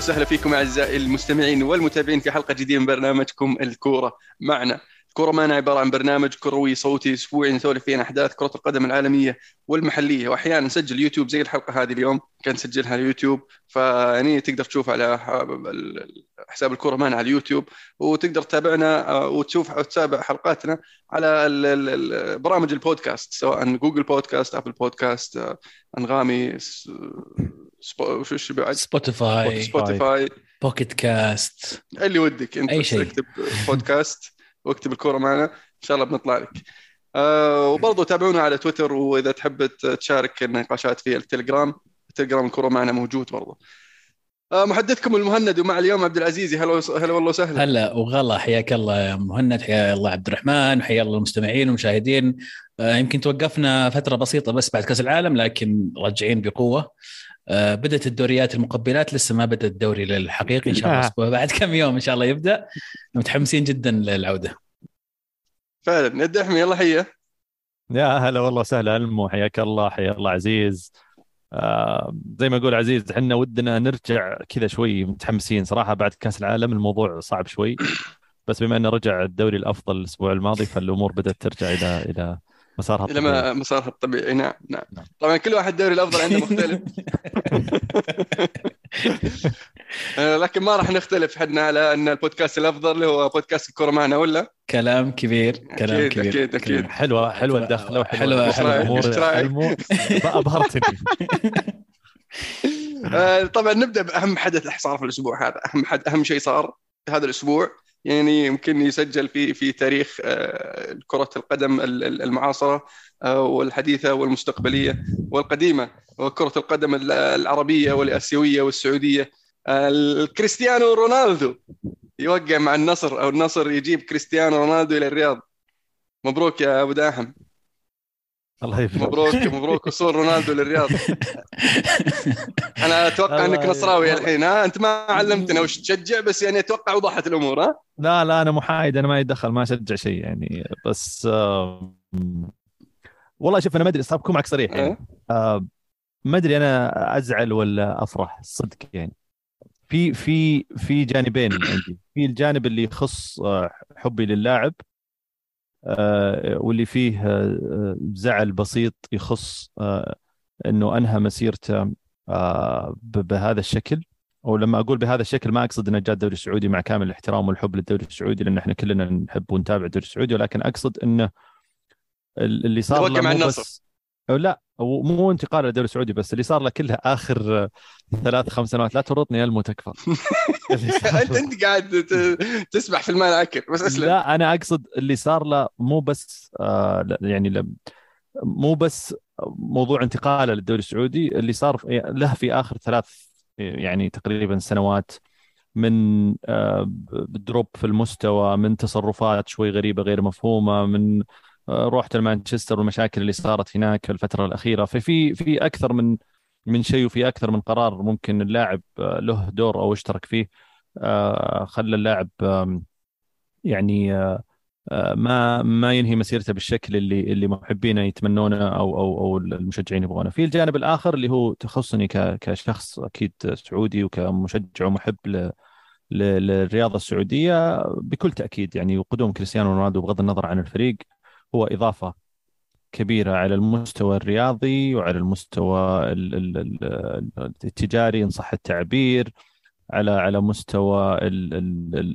وسهلا فيكم أعزائي المستمعين والمتابعين في حلقة جديدة من برنامجكم الكورة معنا. كرة معنا عبارة عن برنامج كروي صوتي أسبوعي نسولف فيه عن أحداث كرة القدم العالمية والمحلية. وأحيانا نسجل يوتيوب زي الحلقة هذه اليوم كان نسجلها على اليوتيوب فيعني تقدر تشوف على حساب الكرة معنا على اليوتيوب وتقدر تتابعنا آه، وتشوف وتتابع حلقاتنا على برامج البودكاست سواء Google Podcasts Apple Podcasts أنغامي وش بعد؟ سبوتيفاي سبوتيفاي Pocket Casts اللي ودك أنت أي شيء. اكتب بودكاست واكتب الكورة معنا إن شاء الله بنطلع لك. أه وبرضه تابعونا على تويتر وإذا تحب تشارك النقاشات في التليجرام التليجرام الكورة معنا موجود برضه أه محدثكم المهند ومع اليوم عبد العزيز هلا هلا والله وسهلا. هلا وغلا حياك الله يا مهند حيا الله عبد الرحمن حيا الله المستمعين والمشاهدين. أه يمكن توقفنا فترة بسيطة بس بعد كأس العالم لكن راجعين بقوة. بدأت الدوريات المقبلات لسه ما بدأ الدوري الحقيقي إن شاء الله الأسبوع بعد كم يوم إن شاء الله يبدأ. متحمسين جدا للعودة. فعلا. ند احمي يلا حيه يا هلا والله وسهلا ألمو حياك الله حيا الله عزيز. آه زي ما يقول عزيز إحنا ودنا نرجع كذا شوي متحمسين. صراحة بعد كأس العالم الموضوع صعب شوي. بس بما إنه رجع الدوري الأفضل الأسبوع الماضي فالأمور بدأت ترجع إلى إلى مسارها الطبيعي إلى مسارها الطبيعي نعم نعم, نعم. طبعا كل واحد الدوري الأفضل عنده مختلف. آه، لكن ما راح نختلف. حدنا على أن البودكاست الأفضل اللي هو بودكاست الكورة معنا ولا؟ كلام كبير كلام أكيد كبير أكيد. أكيد حلوة حلوة الدخلة وحلوة حلوة ابهرتني آه، طبعا نبدأ بأهم حدث صار في الأسبوع هذا. أهم حد أهم شيء صار هذا الأسبوع. يعني يمكن يسجل في في تاريخ آه، كرة القدم المعاصرة آه، والحديثة والمستقبلية والقديمة وكرة القدم العربية والآسيوية والسعودية. كريستيانو رونالدو يوقع مع النصر أو النصر يجيب كريستيانو رونالدو إلى الرياض. مبروك يا أبو داحم. الله يفرح مبروك مبروك. وصول رونالدو للرياض. أنا أتوقع إنك نصراوي الحين ها؟ أنت ما علمتنا وش تشجع بس يعني أتوقع وضحت الأمور ها؟ لا لا أنا محايد أنا ما يدخل ما أشجع شيء يعني بس آه والله شوف أنا ما أدري اكون معك صريح يعني. آه ما أدري أنا أزعل ولا أفرح صدق يعني. في في في جانبين عندي. في الجانب اللي يخص آه، حبي للاعب واللي فيه آه، زعل بسيط يخص آه، إنه أنهى مسيرته بهذا الشكل. ولما أقول بهذا الشكل ما أقصد إنه جاء الدوري السعودي مع كامل الاحترام والحب للدوري السعودي لأن إحنا كلنا نحب ونتابع الدوري السعودي ولكن أقصد إنه اللي صار له مع النصر. بس أو لا مو انتقال للدوري السعودي بس اللي صار له كله آخر ثلاث خمس سنوات لا تورطني يا المو تكفى انت أنت قاعد تسبح في الماء العكر بس اسلم. لا أنا أقصد اللي صار له مو بس آه يعني مو بس موضوع انتقاله للدوري السعودي اللي صار له في آخر ثلاث يعني تقريبا سنوات من آه دروب في المستوى من تصرفات شوي غريبة غير مفهومة من رحت لمانشستر والمشاكل اللي صارت هناك الفترة الأخيرة. ففي في أكثر من من شيء وفي أكثر من قرار ممكن اللاعب له دور أو اشترك فيه. آه، خلى اللاعب يعني آه، آه، ما ما ينهي مسيرته بالشكل اللي اللي محبينه يتمنونه أو أو أو المشجعين يبغونه. في الجانب الآخر اللي هو تخصني كشخص أكيد سعودي وكمشجع ومحب للرياضة السعودية بكل تأكيد. يعني وقدوم كريستيانو رونالدو بغض النظر عن الفريق. هو إضافة كبيرة على المستوى الرياضي وعلى المستوى التجاري إن صح التعبير على على مستوى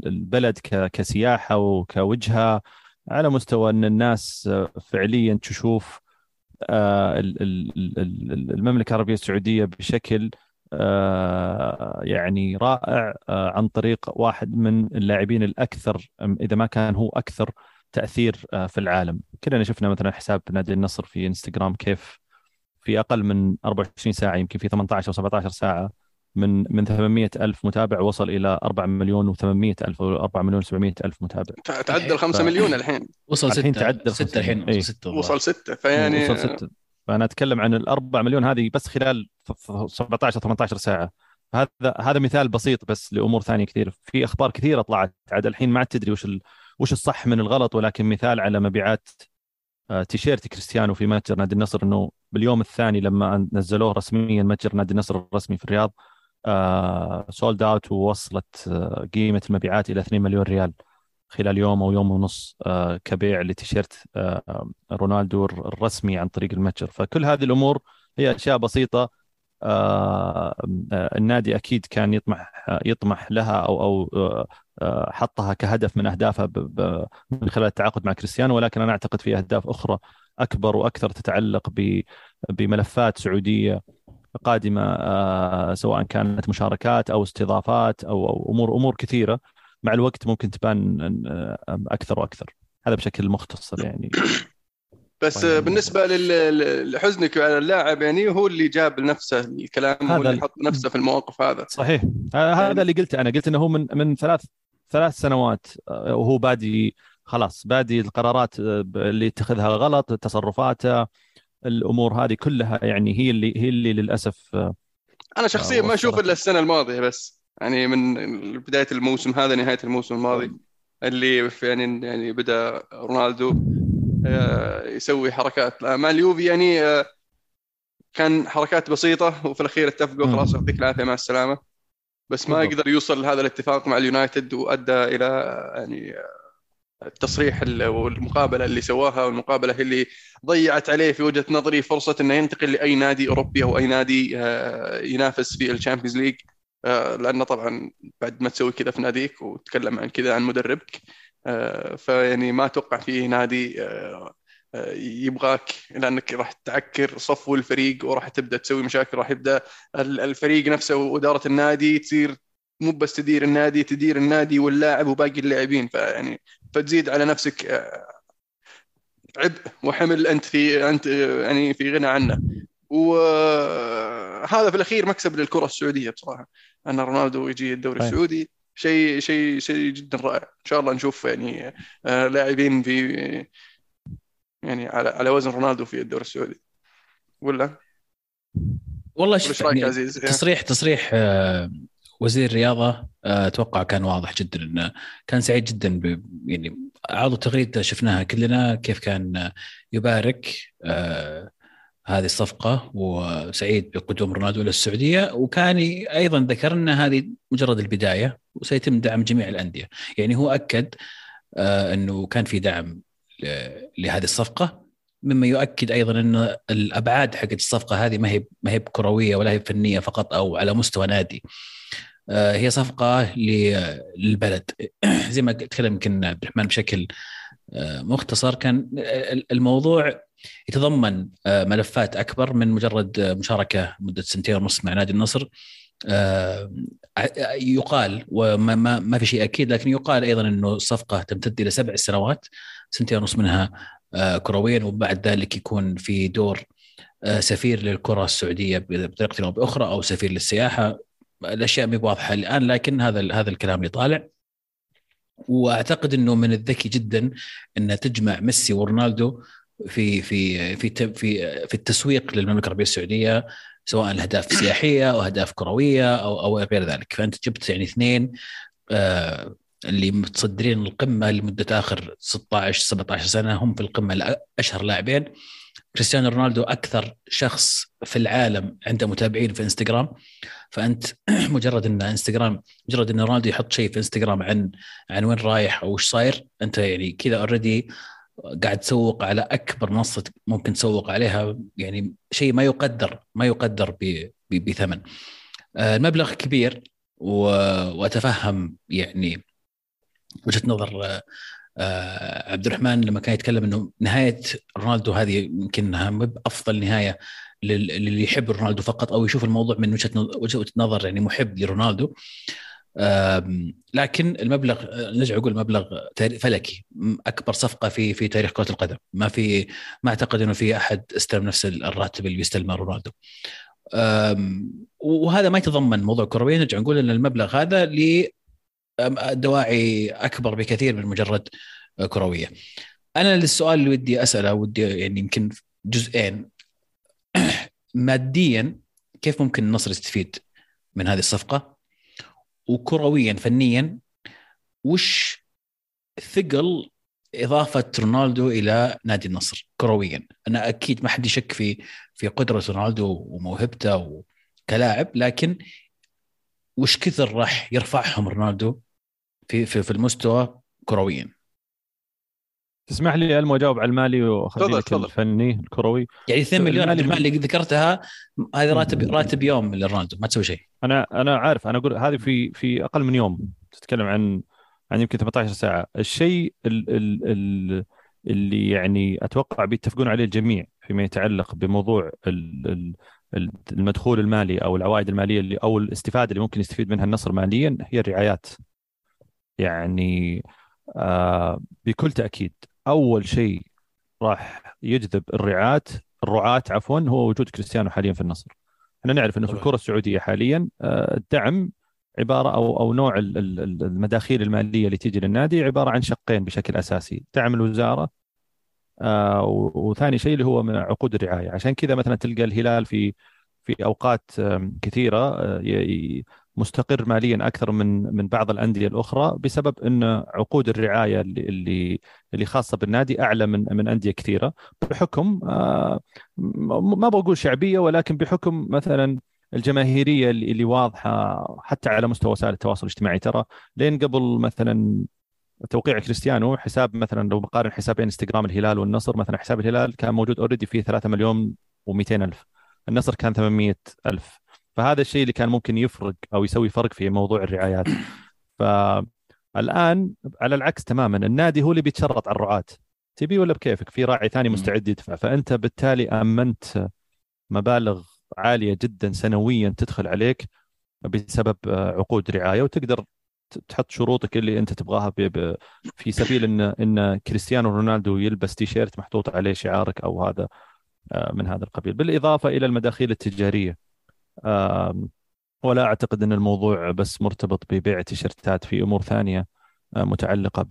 البلد كسياحة وكوجهة على مستوى أن الناس فعليا تشوف آه، المملكة العربية السعودية بشكل آه، يعني رائع آه، عن طريق واحد من اللاعبين الأكثر إذا ما كان هو أكثر تأثير آه، في العالم. كلنا شفنا مثلا حساب نادي النصر في إنستغرام كيف في أقل من 24 ساعة يمكن في 18 أو 17 ساعة من من 800 ألف متابع وصل إلى 4 مليون و800 ألف أو 4 مليون و700 ألف متابع. تعدل 5 ف... مليون الحين. وصل 6 الحين تعدل 6 الحين وصل 6 وصل 6 فيعني وصل 6 فأنا أتكلم عن ال 4 مليون هذه بس خلال 17 18 ساعة. هذا هذا مثال بسيط بس لأمور ثانية كثير في أخبار كثيرة طلعت عاد الحين ما تدري وش ال... وش الصح من الغلط؟ ولكن مثال على مبيعات آه، تيشيرت كريستيانو في متجر نادي النصر إنه باليوم الثاني لما نزلوه رسميا متجر نادي النصر الرسمي في الرياض sold out ووصلت آه، قيمة المبيعات إلى 2 مليون ريال خلال يوم أو يوم ونص آه، كبيع لتيشيرت آه، رونالدو الرسمي عن طريق المتجر. فكل هذه الأمور هي أشياء بسيطة النادي أكيد كان يطمح يطمح لها أو أو حطها كهدف من اهدافه من خلال التعاقد مع كريستيانو ولكن أنا أعتقد في أهداف أخرى أكبر وأكثر تتعلق بملفات سعودية قادمة آه، سواء كانت مشاركات أو استضافات أو امور أمور كثيرة مع الوقت ممكن تبان آه، أكثر وأكثر. هذا بشكل مختصر يعني. بس طيب. بالنسبة لحزنك على اللاعب يعني هو اللي جاب لنفسه الكلام هو اللي حط نفسه في المواقف هذا. صحيح. هذا اللي قلته أنا. قلت إنه هو من من ثلاث ثلاث سنوات آه، وهو بادي خلاص بادي القرارات اللي اتخذها غلط تصرفاته الأمور هذه كلها يعني هي اللي هي اللي للأسف أنا شخصيا ما أشوف إلا السنة الماضية بس. يعني من بداية الموسم هذا نهاية الموسم الماضي اللي يعني يعني بدأ رونالدو آه، يسوي حركات. مع اليوفي يعني آه، كان حركات بسيطة وفي الأخير اتفقوا خلاص يعطيك العافية مع السلامة. بس ما يقدر يوصل لهذا الاتفاق مع اليونايتد وأدى إلى يعني التصريح والمقابلة اللي سواها والمقابلة اللي ضيعت عليه في وجهة نظري فرصة إنه ينتقل لأي نادي أوروبي أو أي نادي آه، ينافس في ال Champions League. آه، لأنه طبعا بعد ما تسوي كذا في ناديك وتتكلم عن كذا عن مدربك آه، فيعني ما أتوقع في نادي يبغاك لأنك راح تعكر صفو الفريق وراح تبدأ تسوي مشاكل راح يبدأ الفريق نفسه وإدارة النادي تصير مو بس تدير النادي تدير النادي واللاعب وباقي اللاعبين. فيعني فتزيد على نفسك آه، عبء وحمل أنت في أنت يعني في غنى عنه. وهذا في الأخير مكسب للكرة السعودية بصراحة. أن رونالدو يجي الدوري طيب. السعودي شيء شيء شيء جدا رائع. إن شاء الله نشوف يعني آه، لاعبين في يعني على على وزن رونالدو في الدوري السعودي. ولا والله إيش رأيك يعني عزيز؟ تصريح تصريح آه، وزير الرياضه آه، أتوقع كان واضح جدا إنه كان سعيد جدا ب يعني عرض تغريدة شفناها كلنا كيف كان يبارك آه هذه الصفقة وسعيد بقدوم رونالدو إلى السعودية. وكان أيضا ذكر إن هذه مجرد البداية وسيتم دعم جميع الأندية. يعني هو أكد إنه كان في دعم لهذه الصفقة مما يؤكد أيضا أن الأبعاد حقت الصفقة هذه ما هي ما هي كروية ولا هي فنية فقط أو على مستوى نادي. آه، هي صفقة للبلد. زي ما تكلم يمكن عبد الرحمن بشكل آه، مختصر كان الموضوع يتضمن آه، ملفات أكبر من مجرد مشاركة مدة سنتين ونص مع نادي النصر. يقال وما ما, في شيء أكيد لكن يقال أيضا أنه الصفقة تمتد إلى سبع سنوات. سنتين ونص منها كرويا وبعد ذلك يكون في دور سفير للكرة السعودية بطريقة أو بأخرى أو سفير للسياحة. الأشياء مي واضحة الآن لكن هذا هذا الكلام اللي طالع. وأعتقد إنه من الذكي جدا إن تجمع ميسي ورونالدو في في في في في التسويق للمملكة العربية السعودية سواء الاهداف السياحيه أو أهداف كروية أو أو غير ذلك. فأنت جبت يعني اثنين آه اللي متصدرين القمة لمدة آخر 16 17 سنة هم في القمة اشهر لاعبين. كريستيانو رونالدو أكثر شخص في العالم عنده متابعين في إنستغرام. فأنت مجرد إن إنستغرام مجرد إن رونالدو يحط شيء في إنستغرام عن عن وين رايح أو وش صاير أنت يعني كذا already قاعد تسوق على أكبر منصة ممكن تسوق عليها. يعني شيء ما يقدر ما يقدر بثمن. آه، المبلغ كبير وأتفهم يعني وجهة نظر آه، عبد الرحمن لما كان يتكلم إنه نهاية رونالدو هذه يمكن انها افضل نهاية للي يحب رونالدو فقط أو يشوف الموضوع من وجهة نظر يعني محب لرونالدو. لكن المبلغ نرجع أقول مبلغ فلكي. أكبر صفقة في في تاريخ كرة القدم. ما في ما أعتقد إنه في أحد استلم نفس الراتب اللي بيستلمه رونالدو. وهذا ما يتضمن موضوع كروي نرجع نقول إن المبلغ هذا دواعي أكبر بكثير من مجرد كروية. أنا للسؤال اللي ودي أسأله ودي يعني يمكن جزئين ماديا كيف ممكن النصر يستفيد من هذه الصفقة؟ وكرويا فنيا وش ثقل إضافة رونالدو إلى نادي النصر كرويا؟ أنا أكيد ما حد يشك في في قدرة رونالدو وموهبته كلاعب لكن وش كثر راح يرفعهم رونالدو في في, في المستوى كرويا تسمح لي ألمو أجاوب على المالي واخلي لك الفني الكروي؟ يعني 2 مليون المالي اللي ذكرتها هذه راتب راتب يوم لرونالدو ما تسوي شيء. أنا أنا عارف أنا أقول هذه في في أقل من يوم. تتكلم عن عن يمكن 18 ساعة. الشيء ال ال ال اللي يعني أتوقع بيتفقون عليه الجميع فيما يتعلق بموضوع ال ال المدخول المالي أو العوائد المالية اللي أو الاستفادة اللي ممكن يستفيد منها النصر ماليا هي الرعايات. يعني آه بكل تأكيد أول شيء راح يجذب الرعاة الرعاة عفوا هو وجود كريستيانو حاليا في النصر. إحنا نعرف إنه في الكرة السعودية حاليا آه، الدعم عبارة أو أو نوع المداخيل المالية اللي تيجي للنادي عبارة عن شقين بشكل أساسي دعم الوزارة آه، وثاني شيء اللي هو من عقود الرعاية. عشان كذا مثلا تلقى الهلال في في أوقات كثيرة مستقر ماليا أكثر من من بعض الأندية الأخرى بسبب إن عقود الرعاية اللي اللي خاصة بالنادي أعلى من من أندية كثيرة. بحكم آه، ما بقول شعبية ولكن بحكم مثلا الجماهيرية اللي واضحة حتى على مستوى وسائل التواصل الاجتماعي. ترى لين قبل مثلا توقيع كريستيانو حساب مثلا لو بقارن حسابين إنستغرام الهلال والنصر مثلا حساب الهلال كان موجود already فيه 3 مليون و200 ألف. النصر كان 800 ألف. فهذا الشيء اللي كان ممكن يفرق أو يسوي فرق في موضوع الرعايات. فالان على العكس تماما النادي هو اللي بيتشرط على الرعاة. تبي ولا بكيفك؟ في راعي ثاني مستعد يدفع. فأنت بالتالي آمنت مبالغ عالية جدا سنويا تدخل عليك بسبب عقود رعاية وتقدر تحط شروطك اللي أنت تبغاها في سبيل إن إن كريستيانو رونالدو يلبس تيشيرت محطوط عليه شعارك أو هذا آه، من هذا القبيل. بالإضافة إلى المداخيل التجارية. ولا أعتقد أن الموضوع بس مرتبط ببيع تيشرتات في أمور ثانية آه، متعلقة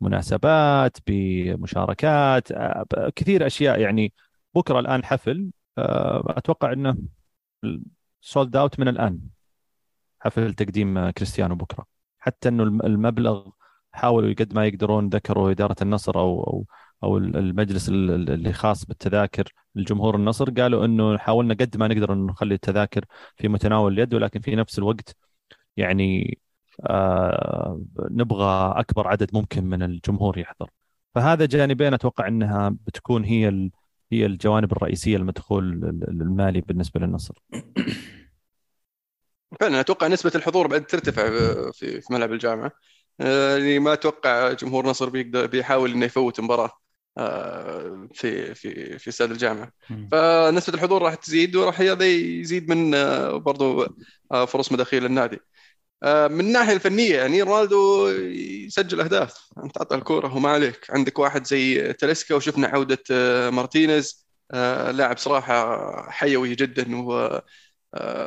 بمناسبات بمشاركات آه، كثير أشياء. يعني بكرة الآن حفل آه، أتوقع إنه sold out من الآن. حفل تقديم كريستيانو بكرة. حتى إنه المبلغ حاولوا قد ما يقدرون ذكروا إدارة النصر أو أو أو المجلس اللي خاص بالتذاكر الجمهور النصر قالوا إنه حاولنا قد ما نقدر إنه نخلي التذاكر في متناول اليد ولكن في نفس الوقت يعني آه نبغى أكبر عدد ممكن من الجمهور يحضر. فهذا جانبين أتوقع إنها بتكون هي هي الجوانب الرئيسية المدخول المالي بالنسبة للنصر. فعلا أتوقع نسبة الحضور بعد ترتفع في في ملعب الجامعة. يعني ما أتوقع جمهور نصر بيقدر بيحاول إنه يفوت مباراة. آه، في في في استاد الجامعة. فنسبة الحضور راح تزيد وراح هذا يزيد من آه، برضو آه، فرص مداخيل النادي. من الناحية الفنية يعني رونالدو يسجل أهداف. أنت تعطى الكورة وما عليك. عندك واحد زي تلسكا وشفنا عودة مارتينيز. لاعب صراحة حيوي جدا و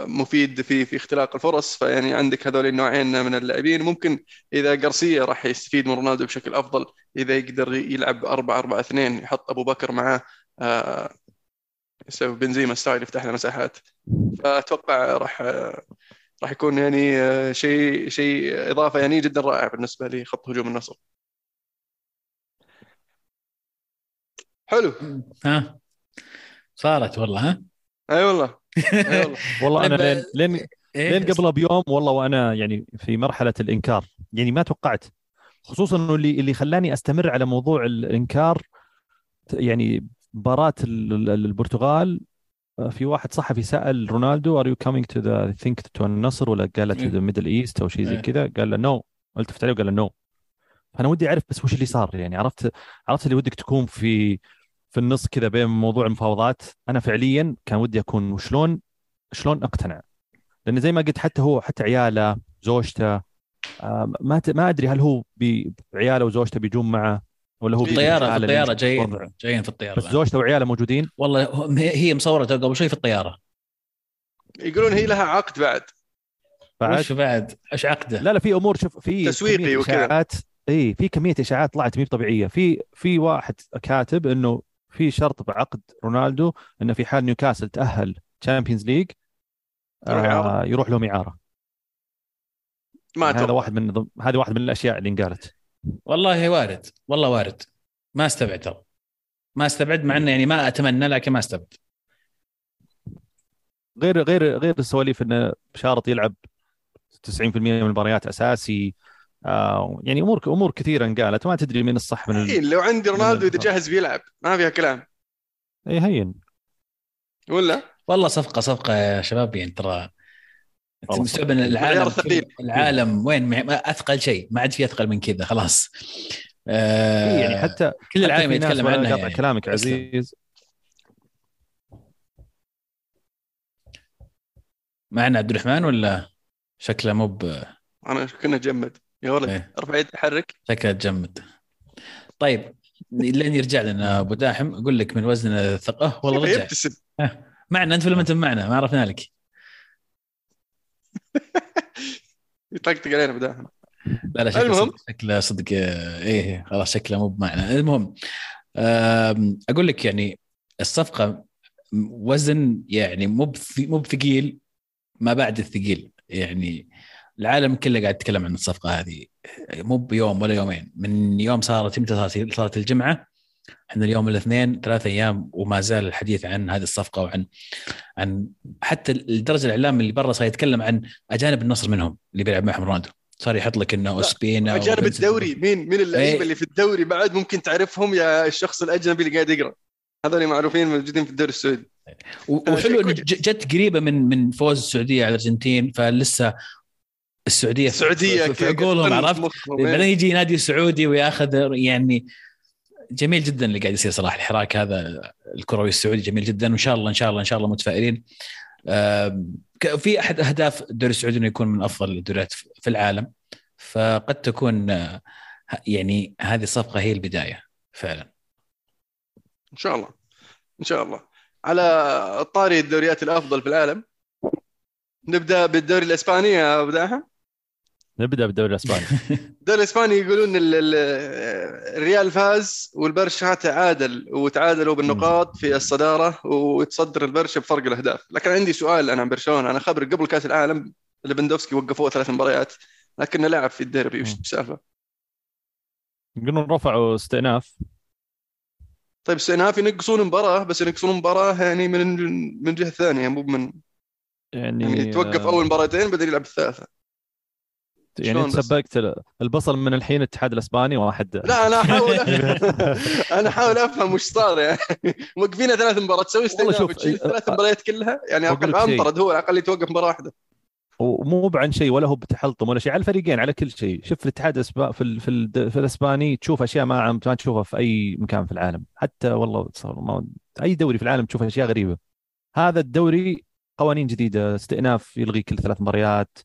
مفيد في في اختلاق الفرص فيعني عندك هذول النوعين من اللاعبين. ممكن إذا قرسيه راح يستفيد من رونالدو بشكل أفضل إذا يقدر يلعب 4 4 2 يحط أبو بكر معاه آه، يسوي بنزيما ستايل يفتح له مساحات. فأتوقع راح راح يكون يعني آه، شيء شيء إضافة يعني جدا رائع بالنسبة لخط هجوم النصر. حلو. ها؟ صارت والله ها؟ أي والله. والله. أنا لين لين إيه؟ لين قبل بيوم والله وأنا يعني في مرحلة الإنكار. يعني ما توقعت. خصوصا إنه اللي اللي خلاني أستمر على موضوع الإنكار يعني مباراة البرتغال آه، في واحد صحفي سأل رونالدو are you coming to the think to النصر ولا قال to the Middle East أو شيء زي إيه. كذا؟ قال له no التفت عليه. وقال له no فأنا ودي أعرف بس وش اللي صار يعني. عرفت عرفت اللي ودك تكون في في النص كذا بين موضوع المفاوضات أنا فعليا كان ودي أكون وشلون شلون أقتنع؟ لأن زي ما قلت حتى هو حتى عياله زوجته آه، ما ما أدري هل هو عياله وزوجته بيجون معه ولا هو في الطيارة في الطيارة جايين جايين في الطيارة بس زوجته وعياله موجودين؟ والله هي مصورة قبل شوي في الطيارة. يقولون هي لها عقد بعد. بعد؟ وش بعد؟ إيش عقده؟ لا لا في أمور شوف في تسويقي وكذا. اي في كمية إشاعات طلعت مي طبيعيه في في واحد كاتب إنه في شرط بعقد رونالدو إنه في حال نيوكاسل تأهل Champions League آه يروح لهم اعاره ما يعني هذا واحد من هذه واحد من الأشياء اللي انقالت. والله وارد. والله وارد. ما استبعد. ترى ما استبعد مع إنه يعني ما أتمنى لكن ما استبعد. غير غير غير السواليف إنه شارط يلعب 90% من المباريات أساسي آه يعني أمور أمور كثيرة انقالت وما تدري مين الصح من ال... إيه لو عندي رونالدو إذا. جاهز بيلعب ما فيها كلام اي هين ولا والله صفقة صفقة يا شباب يعني ترى مستوعب ان العالم. العالم وين ما أثقل شيء ما عاد في أثقل من كذا خلاص آه إيه يعني حتى كل العالم يتكلم عنها قاطع يعني. كلامك. عزيز معنا عبد الرحمن ولا شكله مو ب- أنا كنا جمد يا ولد إيه. ارفع يدك حرك. شكله تجمد. طيب لين يرجع لنا أبو داحم أقول لك من وزن الثقة والله رجع. يبتسم. معنا أنت ولا انت معنا ما عرفنا لك. يطقطق علينا بداهم لا لا شكله المهم. صدق شكله صدق آه، إيه خلاص شكله مو بمعنى. المهم أقول لك يعني الصفقة وزن يعني مو مو بثقيل ما بعد الثقيل. يعني العالم كله قاعد يتكلم عن الصفقة هذه. مو بيوم ولا يومين. من يوم صارت متى صارت؟ صارت الجمعة. إحنا اليوم الاثنين ثلاث أيام وما زال الحديث عن هذه الصفقة وعن عن حتى الدرجه الإعلام اللي برا صار يتكلم عن أجانب النصر منهم اللي بيلعب معهم رونالدو. صار يحط لك انه أوسبينا أجانب الدوري. مين مين اللعيبة إيه. اللي في الدوري بعد ممكن تعرفهم يا الشخص الأجنبي اللي قاعد يقرأ؟ هذول معروفين موجودين في الدوري السعودي. وحلو إنه جت قريبة من من فوز السعودية على الأرجنتين فلسه السعودية السعودية في, عقولهم عرفت؟ بعدين إيه. يجي نادي سعودي وياخذ يعني جميل جدا اللي قاعد يصير صراحة. الحراك هذا الكروي السعودي جميل جدا وإن شاء الله إن شاء الله إن شاء الله متفائلين. في احد أهداف الدوري السعودي إنه يكون من أفضل الدوريات في العالم. فقد تكون آه، يعني هذه الصفقه هي البداية فعلا. إن شاء الله. إن شاء الله. على طاري الدوريات الأفضل في العالم نبدأ بالدوري الإسباني يا أبو داحم. نبدأ بالدوري الإسباني. الدوري الإسباني يقولون ال- ال- الريال فاز والبرشا تعادل وتعادلوا بالنقاط في الصدارة ويتصدر البرشا بفرق الأهداف. لكن عندي سؤال أنا عن برشلونة. أنا خبر قبل كأس العالم ليفاندوفسكي وقفوه ثلاث مباريات لكنه لعب في الديربي. وش. السالفه؟ يقولون رفعوا استئناف. طيب استئناف ينقصون مباراة بس ينقصون مباراة يعني من من جهة ثانية مو من يعني يعني توقف آه، أول مباراتين بعدين يلعب الثالثة. يعني؟ سبقت البصل من الحين الاتحاد الإسباني واحد. لا أنا احاول أنا أحاول أفهم وش صار يعني. موقفينه ثلاث مباريات تسوي أ- الثلاث مباريات كلها يعني أقل. أنطرد هو على الأقل يتوقف مباراة واحدة. ومو بعن شيء ولا هو بتحلطم ولا شيء على الفريقين على كل شيء. شوف الاتحاد الاسباني في ال... في, ال... في الإسباني تشوف أشياء ما ما تشوفها في أي مكان في العالم. حتى والله صار ما... أي دوري في العالم تشوف أشياء غريبة. هذا الدوري قوانين جديدة استئناف يلغي كل ثلاث مباريات.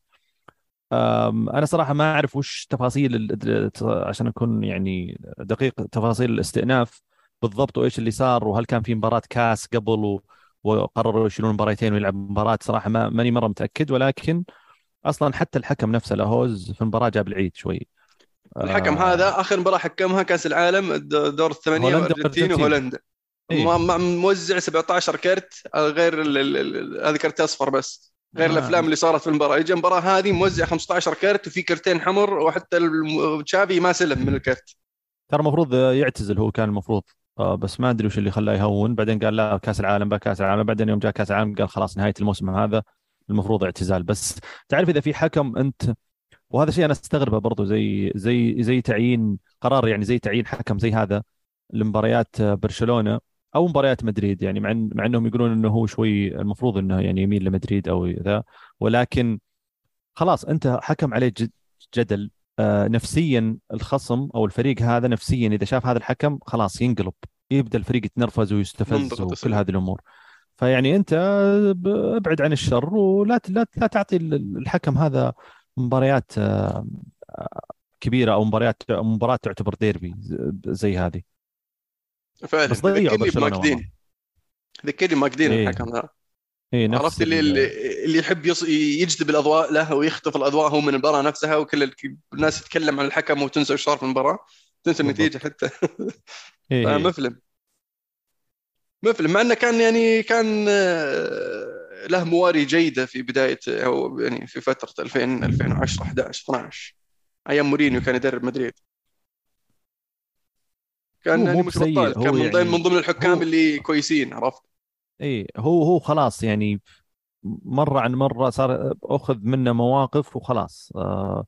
أنا صراحة ما أعرف وش تفاصيل عشان أكون يعني دقيق تفاصيل الاستئناف بالضبط وإيش اللي صار وهل كان في مباراة كاس قبل و... وقرروا يشيلون مباراتين ويلعب مباراة صراحة ما ماني مرة متأكد. ولكن أصلا حتى الحكم نفسه لاهوز في المباراة جاب العيد شوي. الحكم آه، هذا آخر مباراة حكمها كأس العالم دور الثمانية والأرجنتين. وهولندا. إيه. موزع 17 كرت غير هذه كرت أصفر بس. غير آه. الأفلام اللي صارت في المباراة. يجي المباراة هذه موزع 15 كرت وفي كرتين حمر وحتى تشافي ما سلم من الكرت. ترى المفروض يعتزل هو كان المفروض. آه، بس ما أدري وش اللي خلاه يهون. بعدين قال لا كأس العالم بقى كأس العالم. بعدين يوم جاء كأس العالم قال خلاص نهاية الموسم هذا. المفروض اعتزال. بس تعرف إذا في حكم أنت وهذا شيء أنا أستغربه برضو زي زي زي تعيين قرار يعني زي تعيين حكم زي هذا لمباريات برشلونة. أو مباريات مدريد يعني مع مع إنهم يقولون إنه هو شوي المفروض إنه يعني يميل لمدريد أو ذا. ولكن خلاص أنت حكم عليه جد- جدل آه، نفسيا الخصم أو الفريق هذا نفسيا إذا شاف هذا الحكم خلاص ينقلب يبدأ الفريق يتنرفز ويستفز وكل. هذه الأمور. فيعني أنت أبعد عن الشر ولا لا لا تعطي ال- الحكم هذا مباريات آه، آه، كبيرة أو مباريات مباراة تعتبر ديربي زي هذه. فعلا. بس ضيعوا بماكدين ذكرني بماكدين إيه. الحكم ذا نفس عرفت اللي ال- اللي اللي يحب يص... يجذب الأضواء له ويخطف الأضواء هو من المباراة نفسها وكل ال- الناس تتكلم عن الحكم وتنسى إيش صار في المباراة. تنسى. النتيجة حتى. إيه إيه. مفلم مفلم. مع إنه كان يعني كان آه، له مواري جيدة في بداية أو يعني في فترة 2000 2010 11 12 أيام مورينيو كان يدرب مدريد. كان مو مش بطال هو كان من ضمن يعني- من ضمن الحكام هو- اللي كويسين عرفت؟ إيه هو هو خلاص يعني مرة عن مرة صار أخذ منه مواقف وخلاص. آه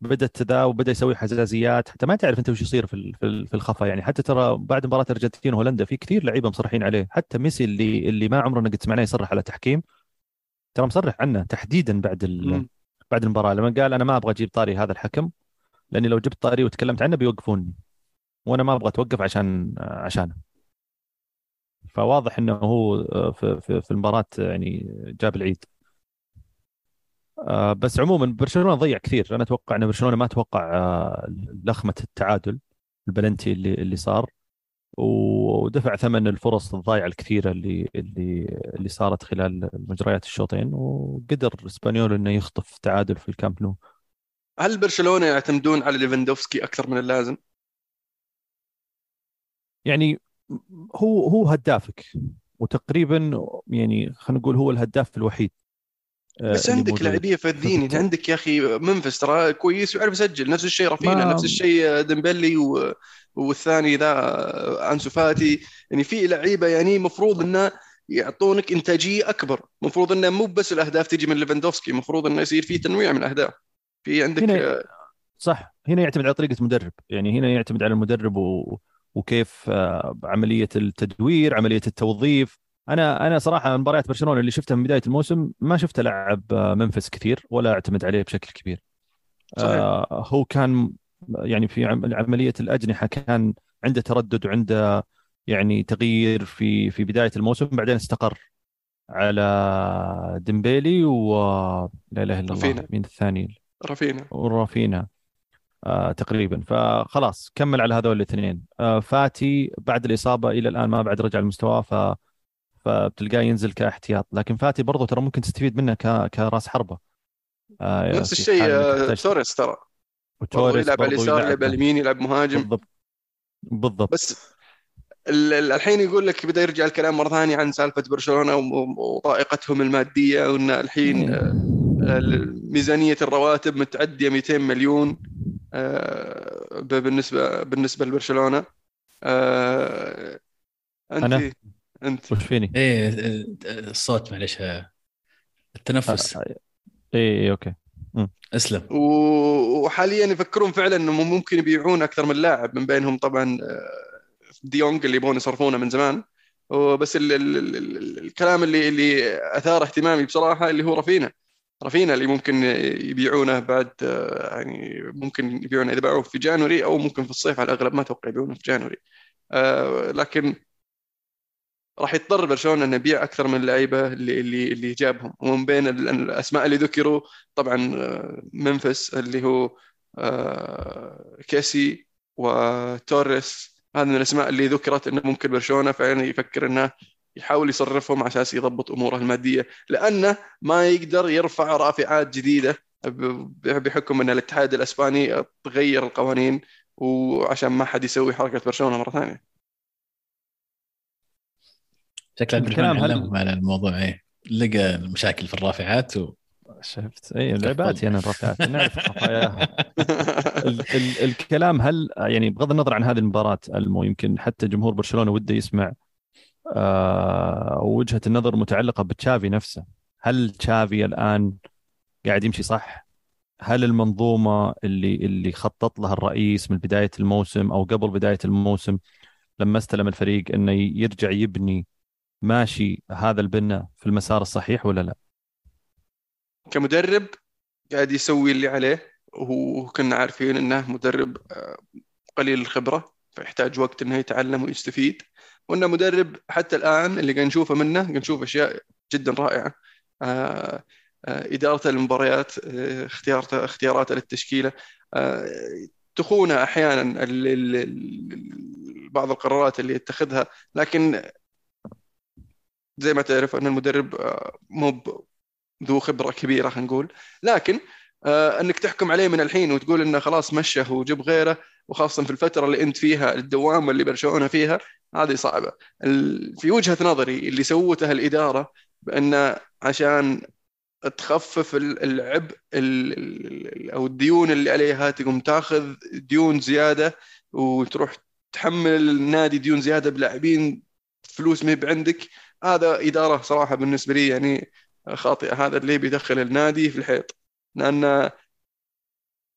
بدات ذا وبدأ يسوي حزازيات. حتى ما تعرف أنت وش يصير في في الخفا يعني. حتى ترى بعد مباراة الارجنتين وهولندا في كثير لعيبة مصرحين عليه. حتى ميسي اللي اللي ما عمرنا قد سمعناه يصرح على تحكيم. ترى مصرح عنه تحديدا بعد بعد المباراة. لما قال أنا ما أبغى أجيب طاري هذا الحكم لأني لو جبت طاري وتكلمت عنه بيوقفوني. وأنا ما أبغى أتوقف عشان عشانه. فواضح إنه هو في في, في المباراة يعني جاب العيد. آه، بس عموما برشلونة ضيع كثير. أنا أتوقع إن برشلونة ما توقع آه، لخمة التعادل البلنتي اللي اللي صار. ودفع ثمن الفرص الضايعة الكثيرة اللي اللي اللي صارت خلال مجريات الشوطين. وقدر إسبانيول إنه يخطف تعادل في الكامب نو. هل برشلونة يعتمدون على ليفاندوفسكي أكثر من اللازم؟ يعني هو هو هدافك وتقريبا يعني خلينا نقول هو الهداف الوحيد آه، بس عندك لاعيبة ثانيين يعني عندك يا أخي ممفيس ترى كويس ويعرف يسجل نفس الشيء رافينيا. نفس الشيء ديمبلي و... والثاني ذا أنسو فاتي يعني في لعيبة يعني المفروض إنه يعطونك إنتاجية أكبر المفروض إنه مو بس الأهداف تجي من ليفاندوفسكي المفروض إنه يصير في تنويع من الأهداف في عندك هنا صح هنا يعتمد على طريقة المدرب يعني هنا يعتمد على المدرب و... وكيف آه، عملية التدوير عملية التوظيف. أنا أنا صراحة مباريات برشلونة اللي شفتها من بداية الموسم ما شفته لعب آه، منفس كثير ولا أعتمد عليه بشكل كبير. صحيح. آه هو كان يعني في عملية الأجنحة كان عنده تردد وعنده يعني تغيير في في بداية الموسم بعدين استقر على ديمبيلي و لا إله إلا الله مين الثاني؟ رافينا ورافينا آه تقريبا. فخلاص كمل على هذول الاثنين. آه فاتي بعد الإصابة إلى الآن ما بعد رجع لمستواه ف فبتلقاه ينزل كاحتياط. لكن فاتي برضه ترى ممكن تستفيد منه ك... كراس حربة. آه نفس الشيء آه، توريس ترى. وتوريس يلعب على اليسار يلعب. على اليمين يلعب مهاجم. بالضبط. بالضبط. بس الحين يقول لك بدا يرجع الكلام مرة ثانية عن سالفة برشلونة وطائقتهم المادية وإن الحين إيه. آه، ميزانية الرواتب متعدية 200 مليون آه، بالنسبة بالنسبة لبرشلونة. أنت أنا؟ أنت. وش فيني؟ إيه الصوت معلش التنفس. اي إيه أوكي. اسلم. وحاليا يفكرون فعلا انهم ممكن يبيعون أكثر من لاعب من بينهم طبعا ديونج اللي يبغون يصرفونه من زمان. بس ال ال ال الكلام اللي اللي أثار اهتمامي بصراحة اللي هو رفينا رفينا اللي ممكن يبيعونه بعد يعني ممكن يبيعونه إذا باعوه في جانوري أو ممكن في الصيف على الأغلب ما أتوقع يبيعونه في جانوري. لكن راح يضطر برشلونة إنه يبيع أكثر من اللعيبة اللي اللي اللي جابهم. ومن بين الأسماء اللي ذكروا طبعا آه، منفس اللي هو آه، كيسي وتوريس. هذا من الأسماء اللي ذكرت إنه ممكن برشلونة فعلا يفكر إنه يحاول يصرفهم على أساس يضبط أموره المادية لأنه ما يقدر يرفع رافعات جديدة بحكم أن الاتحاد الأسباني تغير القوانين وعشان ما حد يسوي حركة برشلونة مرة ثانية. شكل عبد الرحمن علمهم على الموضوع إيه. لقى المشاكل في الرافعات و... شفت. اي لعباتي أنا الرافعات نعرف خفاياها الكلام هل يعني بغض النظر عن هذه المباراة المو يمكن حتى جمهور برشلونة وده يسمع آه وجهة النظر متعلقة بتشافي نفسه هل تشافي الآن قاعد يمشي صح؟ هل المنظومة اللي اللي خطط لها الرئيس من بداية الموسم أو قبل بداية الموسم لما استلم الفريق إنه يرجع يبني ماشي هذا البناء في المسار الصحيح ولا لا؟ كمدرب قاعد يسوي اللي عليه وكنا عارفين إنه مدرب آه، قليل الخبرة فيحتاج وقت إنه يتعلم ويستفيد. وإنه مدرب حتى الآن اللي قاعد نشوفه منه قاعد نشوف أشياء جدا رائعة. آه، آه، ادارته للمباريات اختيارته اختياراته للتشكيلة. تخونه أحيانا بعض القرارات اللي يتخذها. لكن زي ما تعرف أن المدرب آه، مو ذو خبرة كبيرة خلينا نقول. لكن آه، إنك تحكم عليه من الحين وتقول إنه خلاص مشه وجب غيره وخاصة في الفترة اللي أنت فيها الدوامه اللي برشلونة فيها هذه صعبة. في وجهة نظري اللي سوتها الإدارة بأنه عشان تخفف العبء أو الديون اللي عليها تقوم تاخذ ديون زيادة وتروح تحمل النادي ديون زيادة بلاعبين فلوس ما عندك هذا إدارة صراحة بالنسبة لي يعني خاطئة. هذا اللي بيدخل النادي في الحيط. لأن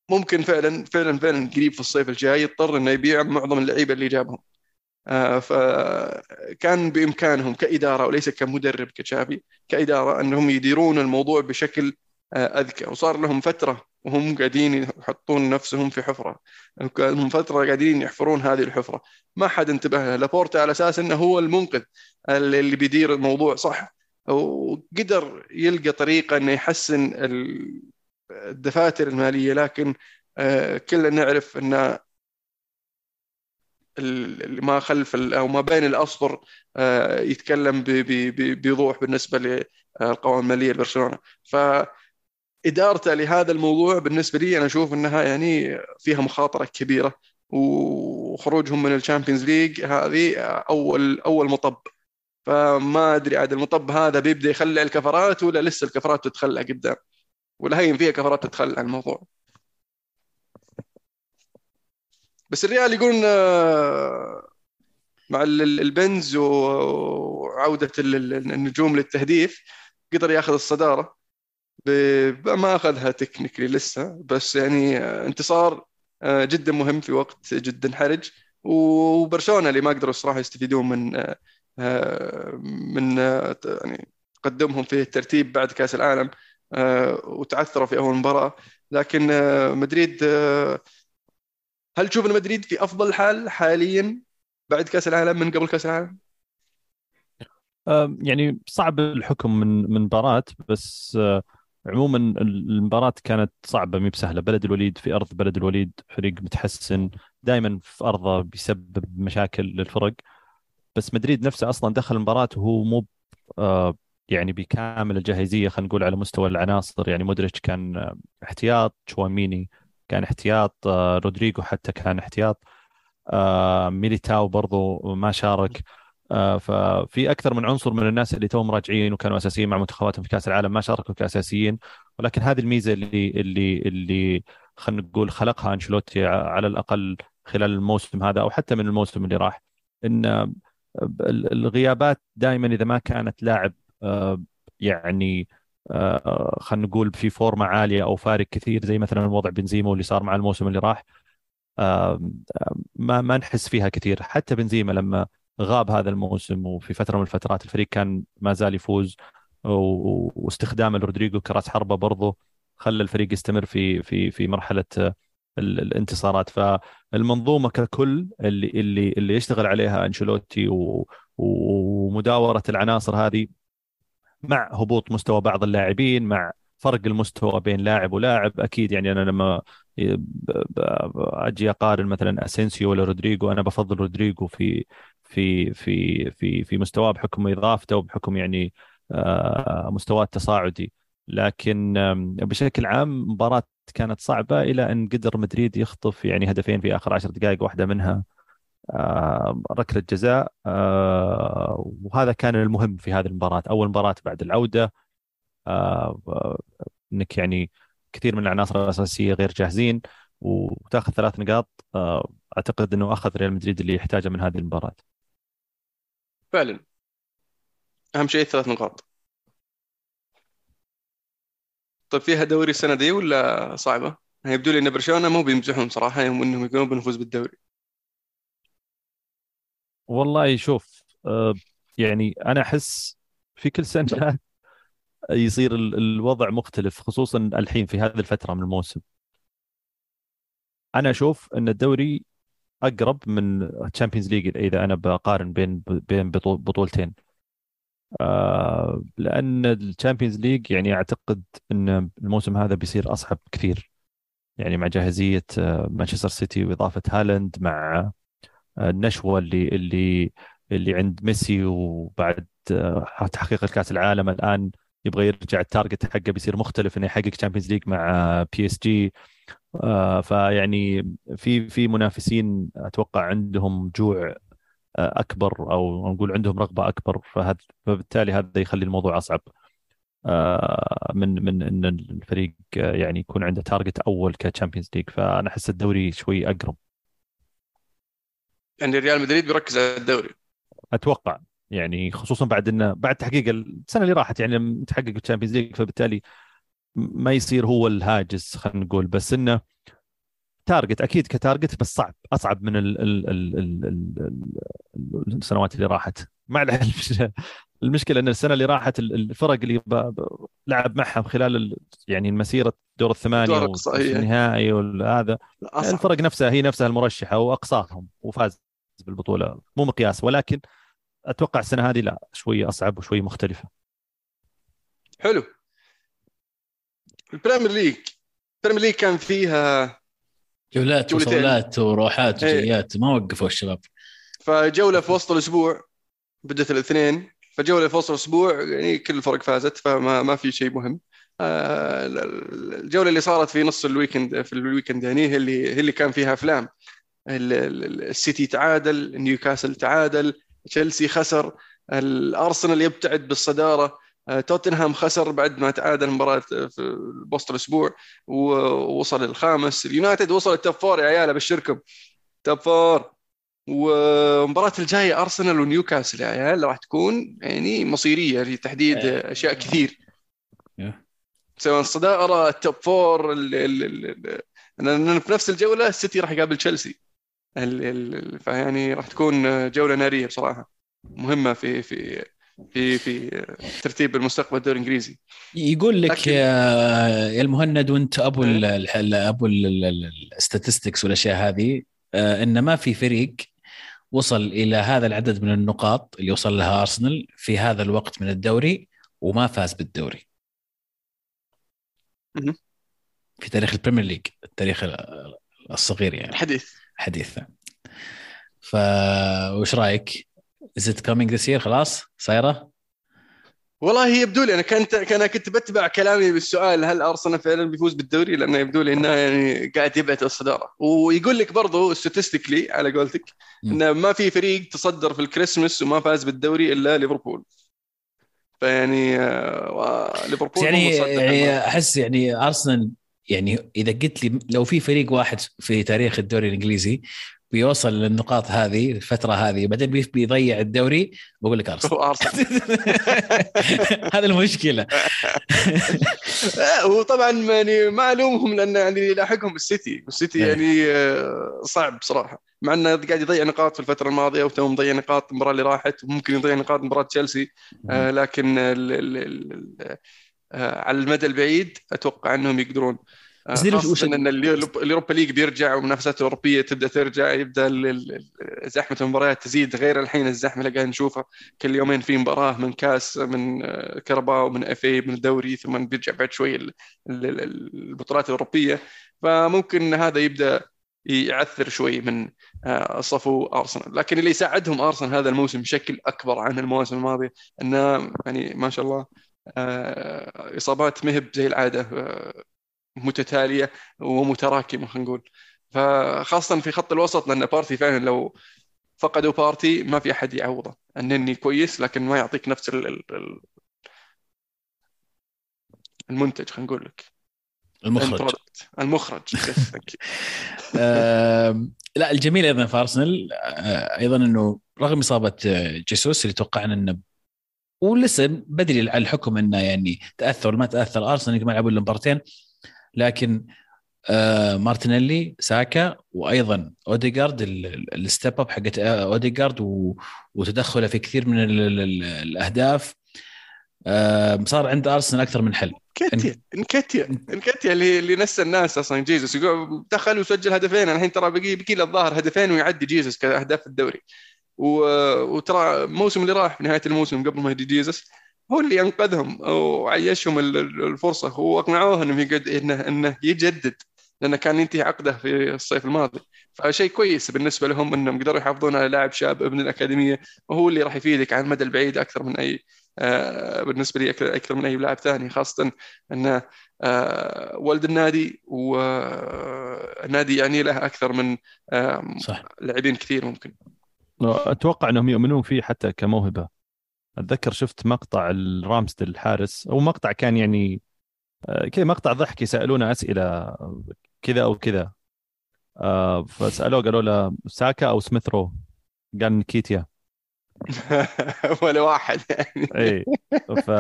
ممكن فعلا فعلا فعلا قريب في الصيف الجاي يضطر إنه يبيع معظم اللعيبة اللي جابهم. آه، فكان بإمكانهم كإدارة وليس كمدرب كشافي كإدارة أنهم يديرون الموضوع بشكل آه، أذكى. وصار لهم فترة وهم قاعدين يحطون نفسهم في حفرة. لهم فترة قاعدين يحفرون هذه الحفرة. ما حد انتبه له لابورتا على أساس إنه هو المنقذ اللي بيدير الموضوع. صح. وقدر يلقى طريقة إنه يحسن الدفاتر المالية لكن آه، كلنا نعرف إن ما خلف أو ما بين الاسطر آه، يتكلم بوضوح بالنسبة للقوائم المالية لبرشلونه ف إدارته لهذا الموضوع بالنسبة لي أنا أشوف إنها يعني فيها مخاطرة كبيرة وخروجهم من ال Champions League هذه أول أول مطب. فما أدري عاد المطب هذا بيبدأ يخلع الكفرات ولا لسه الكفرات تتخلع قدام. ولا هين فيها كفرات تتخلع الموضوع. بس الريال يقولون آه، مع البنز وعودة النجوم للتهديف قدر ياخذ الصدارة. ما أخذها تكنيكلي لسه بس يعني آه، انتصار آه، جدا مهم في وقت جدا حرج. وبرشلونة اللي ما قدروا الصراحة يستفيدون من من يعني تقدمهم في الترتيب بعد كأس العالم. وتعثروا في أول مباراة. لكن مدريد هل تشوف إن مدريد في أفضل حال حاليا بعد كأس العالم من قبل كأس العالم؟ يعني صعب الحكم من من مباراة بس آه، عموما المباراة كانت صعبة مي بسهلة. بلد الوليد في أرض بلد الوليد فريق متحسن دائما في أرضه بيسبب مشاكل للفرق. بس مدريد نفسه أصلا دخل المباراة وهو مو آه، يعني بكامل الجاهزية خلينا نقول على مستوى العناصر. يعني مودريتش كان احتياط تشواميني كان احتياط آه، رودريجو حتى كان احتياط آه، ميليتاو برضو ما شارك. آه، ففي أكثر من عنصر من الناس اللي توهم راجعين وكانوا أساسيين مع منتخباتهم في كأس العالم ما شاركوا كأساسيين. ولكن هذه الميزة اللي اللي اللي خلينا نقول خلقها أنشيلوتي على الأقل خلال الموسم هذا أو حتى من الموسم اللي راح إن الغيابات دائما إذا ما كانت لاعب يعني آه، خلينا نقول في فورمة عالية أو فارق كثير زي مثلا وضع بنزيما واللي صار مع الموسم اللي راح. ما ما نحس فيها كثير. حتى بنزيما لما غاب هذا الموسم وفي فترة من الفترات الفريق كان ما زال يفوز واستخدام رودريجو كرأس حربة برضه خلى الفريق يستمر في في في مرحلة الانتصارات. فالمنظومة ككل اللي اللي اللي يشتغل عليها أنشيلوتي ومداورة العناصر هذه مع هبوط مستوى بعض اللاعبين مع فرق المستوى بين لاعب ولاعب. أكيد يعني أنا لما أجي أقارن مثلا أسينسيو ولا رودريجو أنا بفضل رودريجو في في في في في مستواه بحكم إضافته وبحكم يعني آه، مستواه التصاعدي. لكن بشكل عام مباراة كانت صعبة إلى أن قدر مدريد يخطف يعني هدفين في آخر عشر دقائق واحدة منها ركلة جزاء. آه، وهذا كان المهم في هذه المباراة. أول مباراة بعد العودة. آه، إنك يعني كثير من العناصر الأساسية غير جاهزين وتأخذ ثلاث نقاط. أعتقد إنه أخذ ريال مدريد اللي يحتاجه من هذه المباراة. فعلا. أهم شيء ثلاث نقاط. طيب فيها دوري السنة دي ولا صعبة؟ يبدو لي إن برشلونة مو بيمزحون صراحة إنهم يقولون بنفوز بالدوري. والله شوف آه، يعني أنا أحس في كل سنة يصير الوضع مختلف خصوصا الحين في هذه الفترة من الموسم. أنا أشوف إن الدوري أقرب من ال Champions League إذا أنا بقارن بين بين بطولتين. آه، لأن ال Champions League يعني أعتقد إن الموسم هذا بيصير أصعب كثير. يعني مع جاهزية آه، مانشستر سيتي وإضافة هالاند مع النشوة اللي اللي اللي عند ميسي وبعد آه، تحقيق الكأس العالم الآن يبغى يرجع ال target حقه بيصير مختلف إنه يحقق Champions League مع PSG فيعني في في منافسين أتوقع عندهم جوع آه، أكبر أو نقول عندهم رغبة أكبر. فبالتالي هذا يخلي الموضوع أصعب. آه، من من إن الفريق يعني يكون عنده target أول ك Champions League فأنا أحس الدوري شوي أقرب. يعني ريال مدريد بيركز على الدوري. أتوقع. يعني خصوصا بعد إنه بعد تحقيق السنة اللي راحت يعني لما تحقق ال Champions League فبالتالي ما يصير هو الهاجس خلينا نقول. بس إنه target أكيد ك target بس صعب. أصعب من ال ال ال ال ال السنوات اللي راحت. مع المشكلة إن السنة اللي راحت الفرق اللي لعب معها خلال يعني المسيرة دور الثمانية والنهائي وهذا الفرق نفسها هي نفسها المرشحة وأقصاهم وفاز. بالبطولة. مو مقياس ولكن أتوقع السنة هذه لا شوي أصعب وشوي مختلفة. حلو. ال Premier League. ال Premier League كان فيها جولات وصولات وروحات إيه. وجيات ما وقفوا الشباب. فجولة في وسط الأسبوع بدت الاثنين. فجولة في وسط الأسبوع يعني كل الفرق فازت فما ما في شيء مهم. آه، الجولة اللي صارت في نص ال weekend في ال weekend يعني هي اللي هي اللي كان فيها أفلام. السيتي تعادل نيوكاسل تعادل تشيلسي خسر الارسنال يبتعد بالصدارة آه، توتنهام خسر بعد ما تعادل مباراة في وسط الأسبوع ووصل الخامس. اليونايتد وصل ال top four يا عيال أبشركم. top four. والمباراة الجاية أرسنال ونيوكاسل يا عيال راح تكون يعني مصيرية لتحديد إيه. أشياء كثير. سواء الصدارة ال top four لأن في نفس الجولة السيتي راح يقابل تشيلسي. فيعني راح تكون جولة نارية بصراحة. مهمة في في في في ترتيب المستقبل الدوري الإنجليزي. يقول لك لكن... يا المهند وانت أبو ال أبو ال statistics والأشياء هذه آه، إن ما في فريق وصل إلى هذا العدد من النقاط اللي وصل لها أرسنال في هذا الوقت من الدوري وما فاز بالدوري. في تاريخ ال Premier League التاريخ الصغير يعني. الحديث. حديث ف وش رأيك؟ is it coming this year خلاص؟ صايرة؟ والله يبدو لي أنا كنت أنا كنت بتبع كلامي بالسؤال هل أرسنال فعلا بيفوز بالدوري؟ لأنه يبدو لي إنه يعني قاعد يبعد الصدارة. ويقول لك برضه statistically على قولتك إنه ما في فريق تصدر في الكريسماس وما فاز بالدوري إلا ليفربول. فيعني آه، ليفربول يعني يعني أحس يعني أرسنال يعني إذا قلت لي لو في فريق واحد في تاريخ الدوري الإنجليزي بيوصل للنقاط هذه الفترة هذه بعدين بيضيع الدوري بقول لك أرسنال. هذا المشكلة. وطبعا يعني ما الومهم لأن يعني يلاحقهم السيتي. السيتي إيه. يعني آه، صعب صراحة. مع إنه قاعد يضيع نقاط في الفترة الماضية وتو مضيع نقاط المباراة اللي راحت وممكن يضيع نقاط مباراة تشيلسي. آه، لكن على المدى البعيد أتوقع أنهم يقدرون. خاصة أن ال Europa League بيرجع ومنافسات الأوروبية تبدأ ترجع يبدأ زحمة المباريات تزيد غير الحين الزحمة اللي قاعد نشوفها. كل يومين في مباراة من كاس من Carabao من FA من الدوري ثم بيرجع بعد شوي البطولات الأوروبية. فممكن هذا يبدأ يعثر شوي من آه، صفو أرسنال. لكن اللي يساعدهم أرسنال هذا الموسم بشكل أكبر عن المواسم الماضية إنه يعني ما شاء الله آه، إصابات مهب زي العادة آه، متتالية ومتراكمة خلينا نقول. فخاصة في خط الوسط لأن بارتي فعلا لو فقدوا بارتي ما في أحد يعوضه. النني كويس لكن ما يعطيك نفس المنتج خلينا نقول لك. المخرج. المخرج. لا الجميل أيضا في أرسنال آه، أيضا إنه رغم إصابة جيسوس اللي توقعنا إنه ولسه بدري على الحكم إنه يعني تأثر ما تأثر. أرسنال ما لعبوا إلا لكن آه مارتينيلي ساكا وأيضا اوديجارد ال step up حقت آه، اوديجارد وتدخله في كثير من ال ال الأهداف. آه صار عند أرسنال أكثر من حل. انكتيا انكتيا انكتيا اللي اللي نسى الناس أصلا. جيزوس يقول دخل وسجل هدفين. الحين ترى بقي له الظاهر هدفين ويعدي جيزوس كأهداف الدوري. وترى الموسم اللي راح في نهاية الموسم قبل ما يجي جيزوس هو اللي انقذهم وعيشهم الفرصة. واقنعوه إنه يقعد إنه إنه يجدد لأنه كان ينتهي عقده في الصيف الماضي. فشيء كويس بالنسبة لهم إنهم قدروا يحافظون على لاعب شاب ابن الأكاديمية وهو اللي راح يفيدك على المدى البعيد أكثر من أي آه بالنسبة لي أكثر من أي لاعب ثاني خاصة إنه آه ولد النادي والنادي يعني له أكثر من آه صح. لاعبين كثير ممكن. أتوقع أنهم يؤمنون فيه حتى كموهبة. أتذكر شفت مقطع الرامسد الحارس أو مقطع كان يعني آه، كذا مقطع ضحك يسألونه أسئلة كذا أو كذا. آه، فسألوه قالوا له ساكا أو سميث رو؟ قال نكيتيا ولا واحد يعني. اي ف...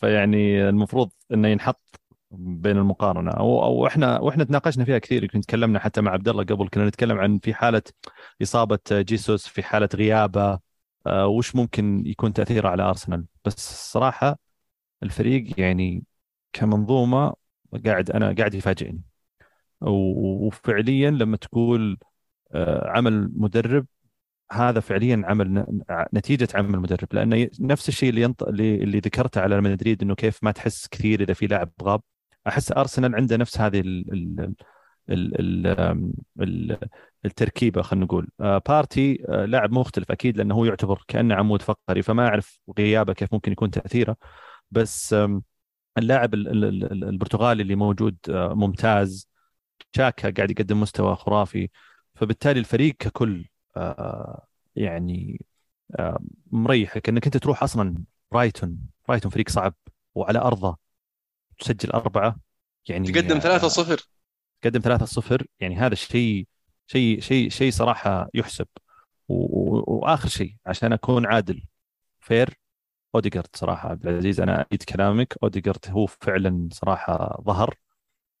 فيعني المفروض إنه ينحط بين المقارنة. أو أو إحنا وإحنا تناقشنا فيها كثير. كنت تكلمنا حتى مع عبد الله قبل كنا نتكلم عن في حالة إصابة جيسوس في حالة غيابة. آه، وش ممكن يكون تأثيره على أرسنال؟ بس الصراحة الفريق يعني كمنظومة قاعد أنا قاعد يفاجئني. وفعليا لما تقول آه، عمل مدرب هذا فعليا عمل نتيجة عمل المدرب لأنه نفس الشيء اللي ينط... اللي ذكرته على مدريد إنه كيف ما تحس كثير إذا في لاعب غاب. أحس أرسنال عنده نفس هذه ال... ال... ال... ال... التركيبة خلينا نقول. آه، بارتي آه، لاعب مختلف أكيد لأنه هو يعتبر كأنه عمود فقري فما أعرف غيابه كيف ممكن يكون تأثيره. بس اللاعب البرتغالي اللي موجود آه، ممتاز. شاكا قاعد يقدم مستوى خرافي. فبالتالي الفريق ككل يعني مريحك انك أنت تروح أصلا برايتون. برايتون فريق صعب وعلى أرضه. تسجل أربعة يعني تقدم 3-0 تقدم 3-0 يعني هذا الشيء شيء شيء شيء صراحة يحسب. وآخر شيء عشان أكون عادل fair اوديجارد صراحة. عبد العزيز أنا ايد كلامك. اوديجارد هو فعلا صراحة ظهر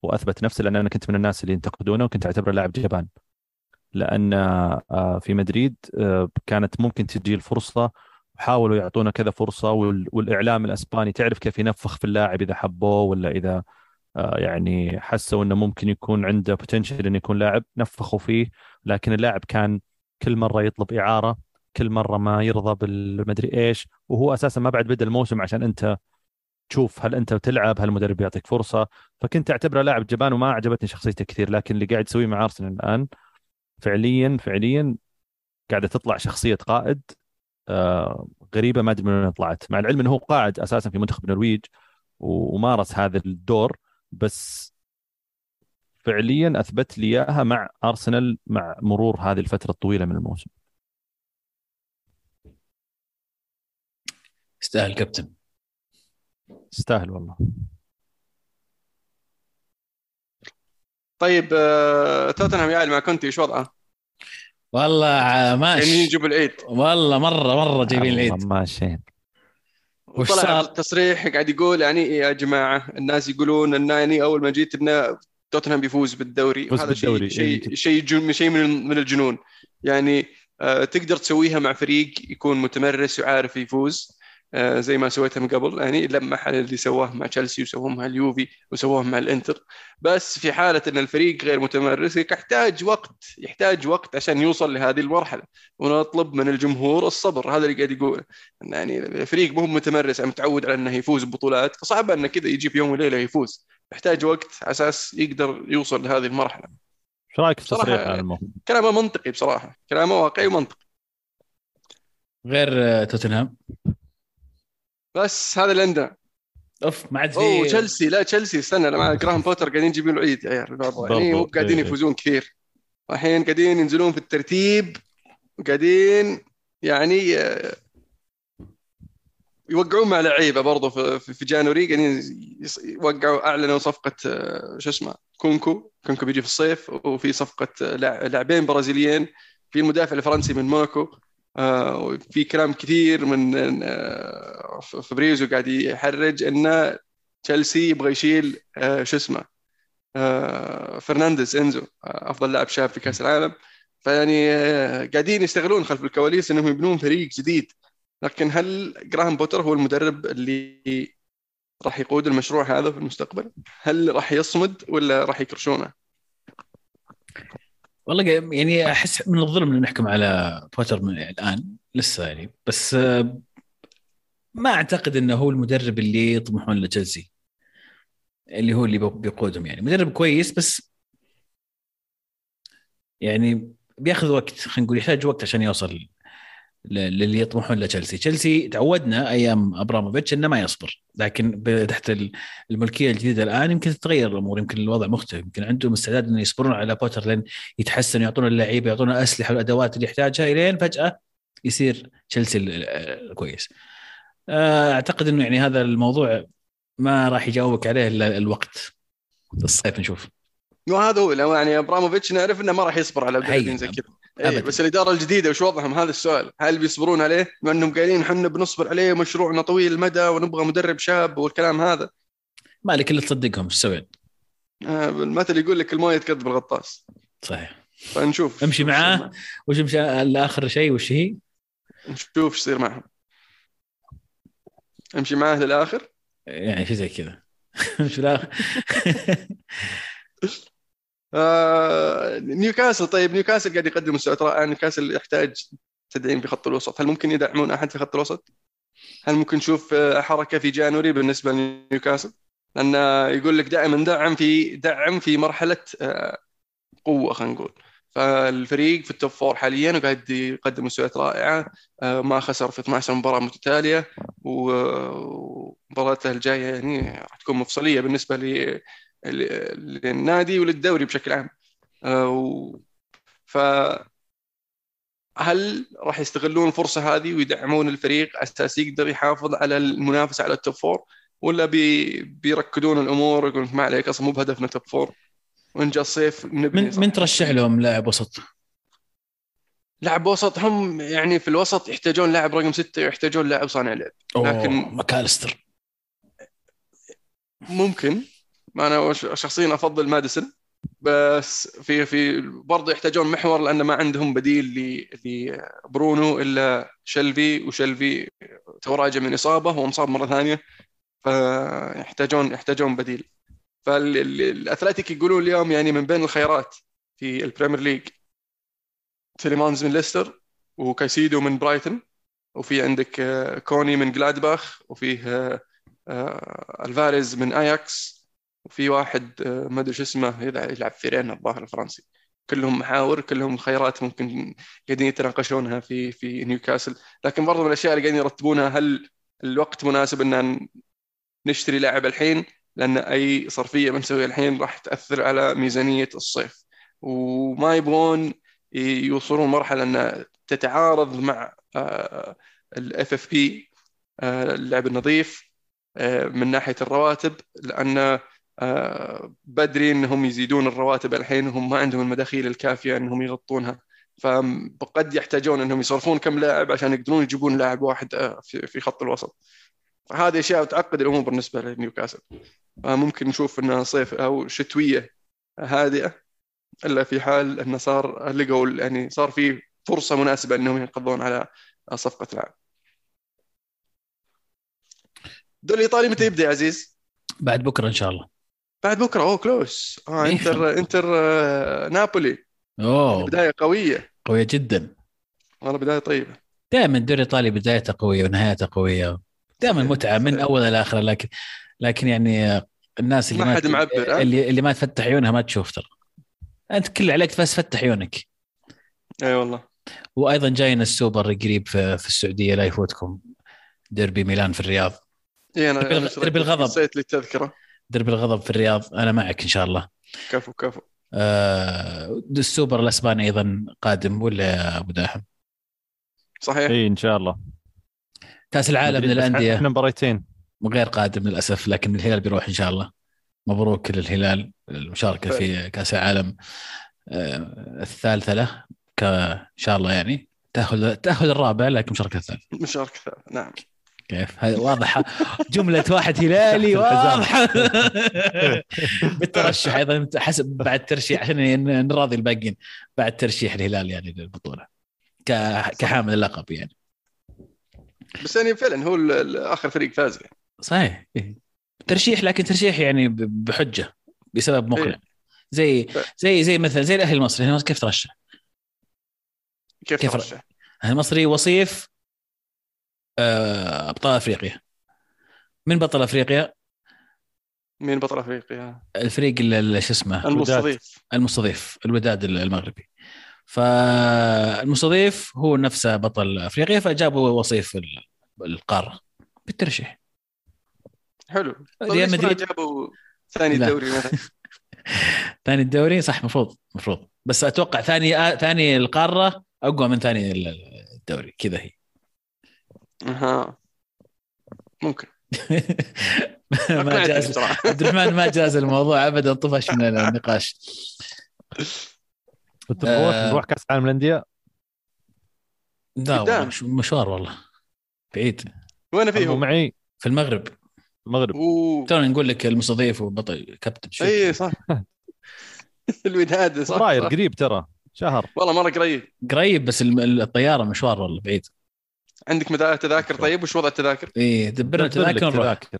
وأثبت نفسه لأن أنا كنت من الناس اللي ينتقدونه وكنت أعتبره لاعب جبان. لأن آه، في مدريد آه، كانت ممكن تجي الفرصة وحاولوا يعطونا كذا فرصة والإعلام الأسباني تعرف كيف ينفخ في اللاعب إذا حبوه ولا إذا آه، يعني حسوا إنه ممكن يكون عنده بوتنشل إنه يكون لاعب نفخوا فيه. لكن اللاعب كان كل مرة يطلب إعارة كل مرة ما يرضى بالمدري إيش. وهو أساسا ما بعد بدأ الموسم عشان أنت تشوف هل أنت تلعب هل المدرب يعطيك فرصة. فكنت أعتبره لاعب جبان وما عجبتني شخصيته كثير. لكن اللي قاعد يسويه مع أرسنال الآن فعليا فعليا قاعدة تطلع شخصية قائد. غريبة ما أدري من وين طلعت. مع العلم إنه هو قاعد أساسا في منتخب النرويج ومارس هذا الدور بس فعليا أثبت لي إياها مع أرسنال مع مرور هذه الفترة الطويلة من الموسم. يستاهل كابتن. يستاهل والله. طيب آه، توتنهام يا مع كونتي إيش وضعه؟ والله ماشي. يعني يجيب العيد. والله مره مرة جايبين العيد. ماشيين وش صار؟ تصريح قاعد يقول يعني يا جماعة الناس يقولون إن يعني أول ما جيت انه توتنهام بيفوز بالدوري. وهذا شيء شيء شيء شيء من من الجنون. يعني آه، تقدر تسويها مع فريق يكون متمرس وعارف يفوز. آه، زي ما سويتها من قبل يعني لمح على اللي سواه مع تشيلسي وسواه مع اليوفي وسواه مع الإنتر. بس في حالة إن الفريق غير متمرس يحتاج وقت يحتاج وقت عشان يوصل لهذه المرحلة ونطلب من الجمهور الصبر. هذا اللي قاعد يقول. يعني الفريق مو متمرس متعود على إنه يفوز ببطولات فصعب إنه كذا يجي في يوم وليلة يفوز. يحتاج وقت على أساس يقدر يوصل لهذه المرحلة. إيش رأيك في التصريح كلامه منطقي بصراحة. كلامه واقعي ومنطقي. غير توتنهام؟ بس هذا اللي عندنا أوف ما عاد في أوه تشيلسي. لا تشيلسي استنى مع جراهام بوتر قاعدين يجيبون العيد يا عيال. يعني مو قاعدين إيه. يفوزون كثير. الحين قاعدين ينزلون في الترتيب وقاعدين يعني آه، يوقعون مع لعيبة برضو في, في January. قاعدين يوقعوا أعلنوا صفقة آه، شو اسمه نكونكو. نكونكو بيجي في الصيف وفي صفقة آه، لاعبين برازيليين. في المدافع الفرنسي من موناكو. في كلام كثير من آه، فابريزيو قاعد يحرج إن تشيلسي يبغى يشيل آه، شو اسمه فرنانديز إنزو أفضل لاعب شاب في كأس العالم فيعني قاعدين يشتغلون خلف الكواليس إنهم يبنون فريق جديد لكن هل جراهام بوتر هو المدرب اللي راح يقود المشروع هذا في المستقبل؟ هل راح يصمد ولا راح يكرشونه؟ والله يعني أحس من الظلم ان نحكم على بوتر من الآن لسه يعني. بس آه، ما أعتقد إنه هو المدرب اللي يطمحون لتشيلسي. اللي هو اللي بيقودهم يعني. مدرب كويس بس يعني بياخذ وقت خلينا نقول يحتاج وقت عشان يوصل للي يطمحون لتشيلسي. تشيلسي تعودنا أيام أبراموفيتش إنه ما يصبر. لكن تحت الملكية الجديدة الآن يمكن تتغير الأمور يمكن الوضع مختلف. يمكن عندهم استعداد إنه يصبرون على بوتر لين يتحسن يعطون اللعيبة يعطون الاسلحه والأدوات اللي يحتاجها إلين فجأة يصير تشيلسي كويس. آه، أعتقد إنه يعني هذا الموضوع ما راح يجاوبك عليه إلا الوقت. الصيف نشوف. وهذا هو. يعني أبراموفيتش نعرف إنه ما راح يصبر على زي كذا. إيه أبداً. بس الإدارة الجديدة وش وضعهم؟ هذا السؤال. هل بيصبرون عليه؟ مع إنهم قايلين إحنا بنصبر عليه مشروعنا طويل المدى ونبغى مدرب شاب والكلام هذا. مالك إلا تصدقهم إيش تسوي؟ آه، المثل يقول لك الموية تكذب الغطاس. صحيح. فنشوف. امشي معاه وش مشى الآخر شيء وش هي؟ نشوف إيش يصير معهم. امشي معاه للآخر. يعني شيء زي كذا. مش لا آه نيوكاسل طيب نيوكاسل قاعد يقدم مستويات رائعه نيوكاسل يحتاج تدعيم في خط الوسط هل ممكن يدعمون أحد في خط الوسط؟ هل ممكن نشوف آه، حركة في January بالنسبة لنيوكاسل؟ لأن يقول لك دائما دعم في دعم في مرحلة آه، قوة خلينا نقول فالفريق في ال top four حاليا وقاعد يقدم مستويات رائعة آه، ما خسر في 12 مباراة متتالية ومباراته الجاية يعني راح تكون مفصلية بالنسبة للنادي وللدوري بشكل عام. آه، ف هل راح يستغلون الفرصة هذه ويدعمون الفريق على أساس يقدر يحافظ على المنافسة على ال top four ولا بي بيركدون الأمور ويقولون ما عليك أصلا مو بهدفنا top four وان جاء الصيف نبني من. من ترشح لهم لاعب وسط؟ لاعب وسط هم يعني في الوسط يحتاجون لاعب رقم ستة ويحتاجون لاعب صانع لعب. لكن- ماكالستر. ممكن. أنا وش- شخصيا أفضل ماديسون بس في في برضه يحتاجون محور لأن ما عندهم بديل لبرونو إلا شلفي وشلفي تو راجع من إصابة ومصاب مرة ثانية فيحتاجون يحتاجون بديل. فال Athletic يقولون اليوم يعني من بين الخيارات في ال Premier League تيليمانز من ليستر وكايسيدو من برايتون وفي عندك آه، كوني من جلادباخ وفيه آه، آه، ألفاريز من أياكس وفي واحد آه، ما أدري شو اسمه يلعب في رين الظاهر الفرنسي. كلهم محاور كلهم خيارات ممكن قاعدين يتناقشونها في في نيوكاسل. لكن برضو من الأشياء اللي قاعدين يرتبونها هل الوقت مناسب إن نشتري لاعب الحين؟ لأن أي صرفية بنسويها الحين راح تأثر على ميزانية الصيف. وما يبغون يوصلون مرحلة إن تتعارض مع ال FFP اللعب النظيف آه، من ناحية الرواتب. لأن آه، بدري إنهم يزيدون الرواتب الحين وهم ما عندهم المداخيل الكافية إنهم يغطونها. فقد يحتاجون إنهم يصرفون كم لاعب عشان يقدرون يجيبون لاعب واحد آه، في في خط الوسط. فهذه أشياء تعقد الأمور بالنسبة لنيوكاسل. فممكن نشوف انها صيف أو شتوية هادئة إلا في حال إنه صار لقوا يعني صار في فرصة مناسبة إنهم ينقضون على صفقة لاعب. الدوري الإيطالي متى يبدأ يا عزيز؟ بعد بكرة إن شاء الله. بعد بكرة أوه كلوس آه إيه. انتر انتر نابولي أوه. بداية قوية. قوية جدا. والله بداية طيبة. دائما الدوري الإيطالي بدايته قوية ونهايته قوية. دائما صحيح، متعة من. أول لاخر لكن لكن يعني الناس اللي ما حد معبر،؟ اللي اللي ما تفتح عيونها ما تشوف ترى. أنت كل عليك بس فتح عيونك. إي والله. وأيضا جاينا السوبر قريب في, في السعودية لا يفوتكم. ديربي ميلان في الرياض. إي أنا درب- أنا درب الغضب. نسيت لي دربي الغضب في الرياض. أنا معك إن شاء الله. كفو كفو. آه السوبر الأسباني أيضا قادم ولا يا أبو داحم؟ صحيح. اي إن شاء الله. كأس العالم للأندية. إحنا مباريتين. غير قادم للأسف لكن الهلال بيروح إن شاء الله. مبروك للهلال المشاركة في كأس العالم آه، الثالثة له إن شاء الله يعني. تاخذ تاخذ الرابع لكن مشاركة الثالث مشاركة ثالثة نعم. كيف؟ هذه واضحة. جملة واحد هلالي واضحة. بالترشح أيضا حسب بعد ترشيح عشان نراضي الباقيين. بعد ترشيح الهلال يعني للبطولة. كحامل اللقب يعني. بس يعني فعلا هو آخر فريق فاز يعني. صحيح. إيه. ترشيح لكن ترشيح يعني بحجة بسبب مقنع إيه. زي زي زي مثلا زي الأهلي المصري. الأهلي المصري كيف ترشح؟ كيف كيف ترشح؟ المصري وصيف أبطال أفريقيا. من بطل أفريقيا؟ مين بطل أفريقيا؟ الفريق اللي شو اسمه؟ المستضيف. المستضيف الوداد المغربي. فالمستضيف هو نفسه بطل أفريقيا فجابوا وصيف ال- القارة. بالترشيح. حلو. ريال طيب، مدريد. جابوا ثاني لا. دوري مثلا؟ ثاني الدوري؟ صح مفروض مفروض. بس أتوقع ثاني آه ثاني القارة أقوى من ثاني ال- الدوري. كذا هي. أها. ممكن. ما جاز. عبد الرحمن ما جاز الموضوع ابدا طفش من النقاش. كنت نروح آه. نروح كأس العالم للأندية؟ لا مشوار والله. بعيد. وين فيهم؟ معي. في المغرب. المغرب. توني نقول لك المستضيف وبطل كابتن شو؟ اي صح. الوداد صح. قريب ترى شهر. والله مرة قريب. قريب بس الم- الطيارة مشوار والله بعيد. عندك تذاكر طيب؟ وش وضع التذاكر؟ إيه دبرنا تذاكر نروح تذاكر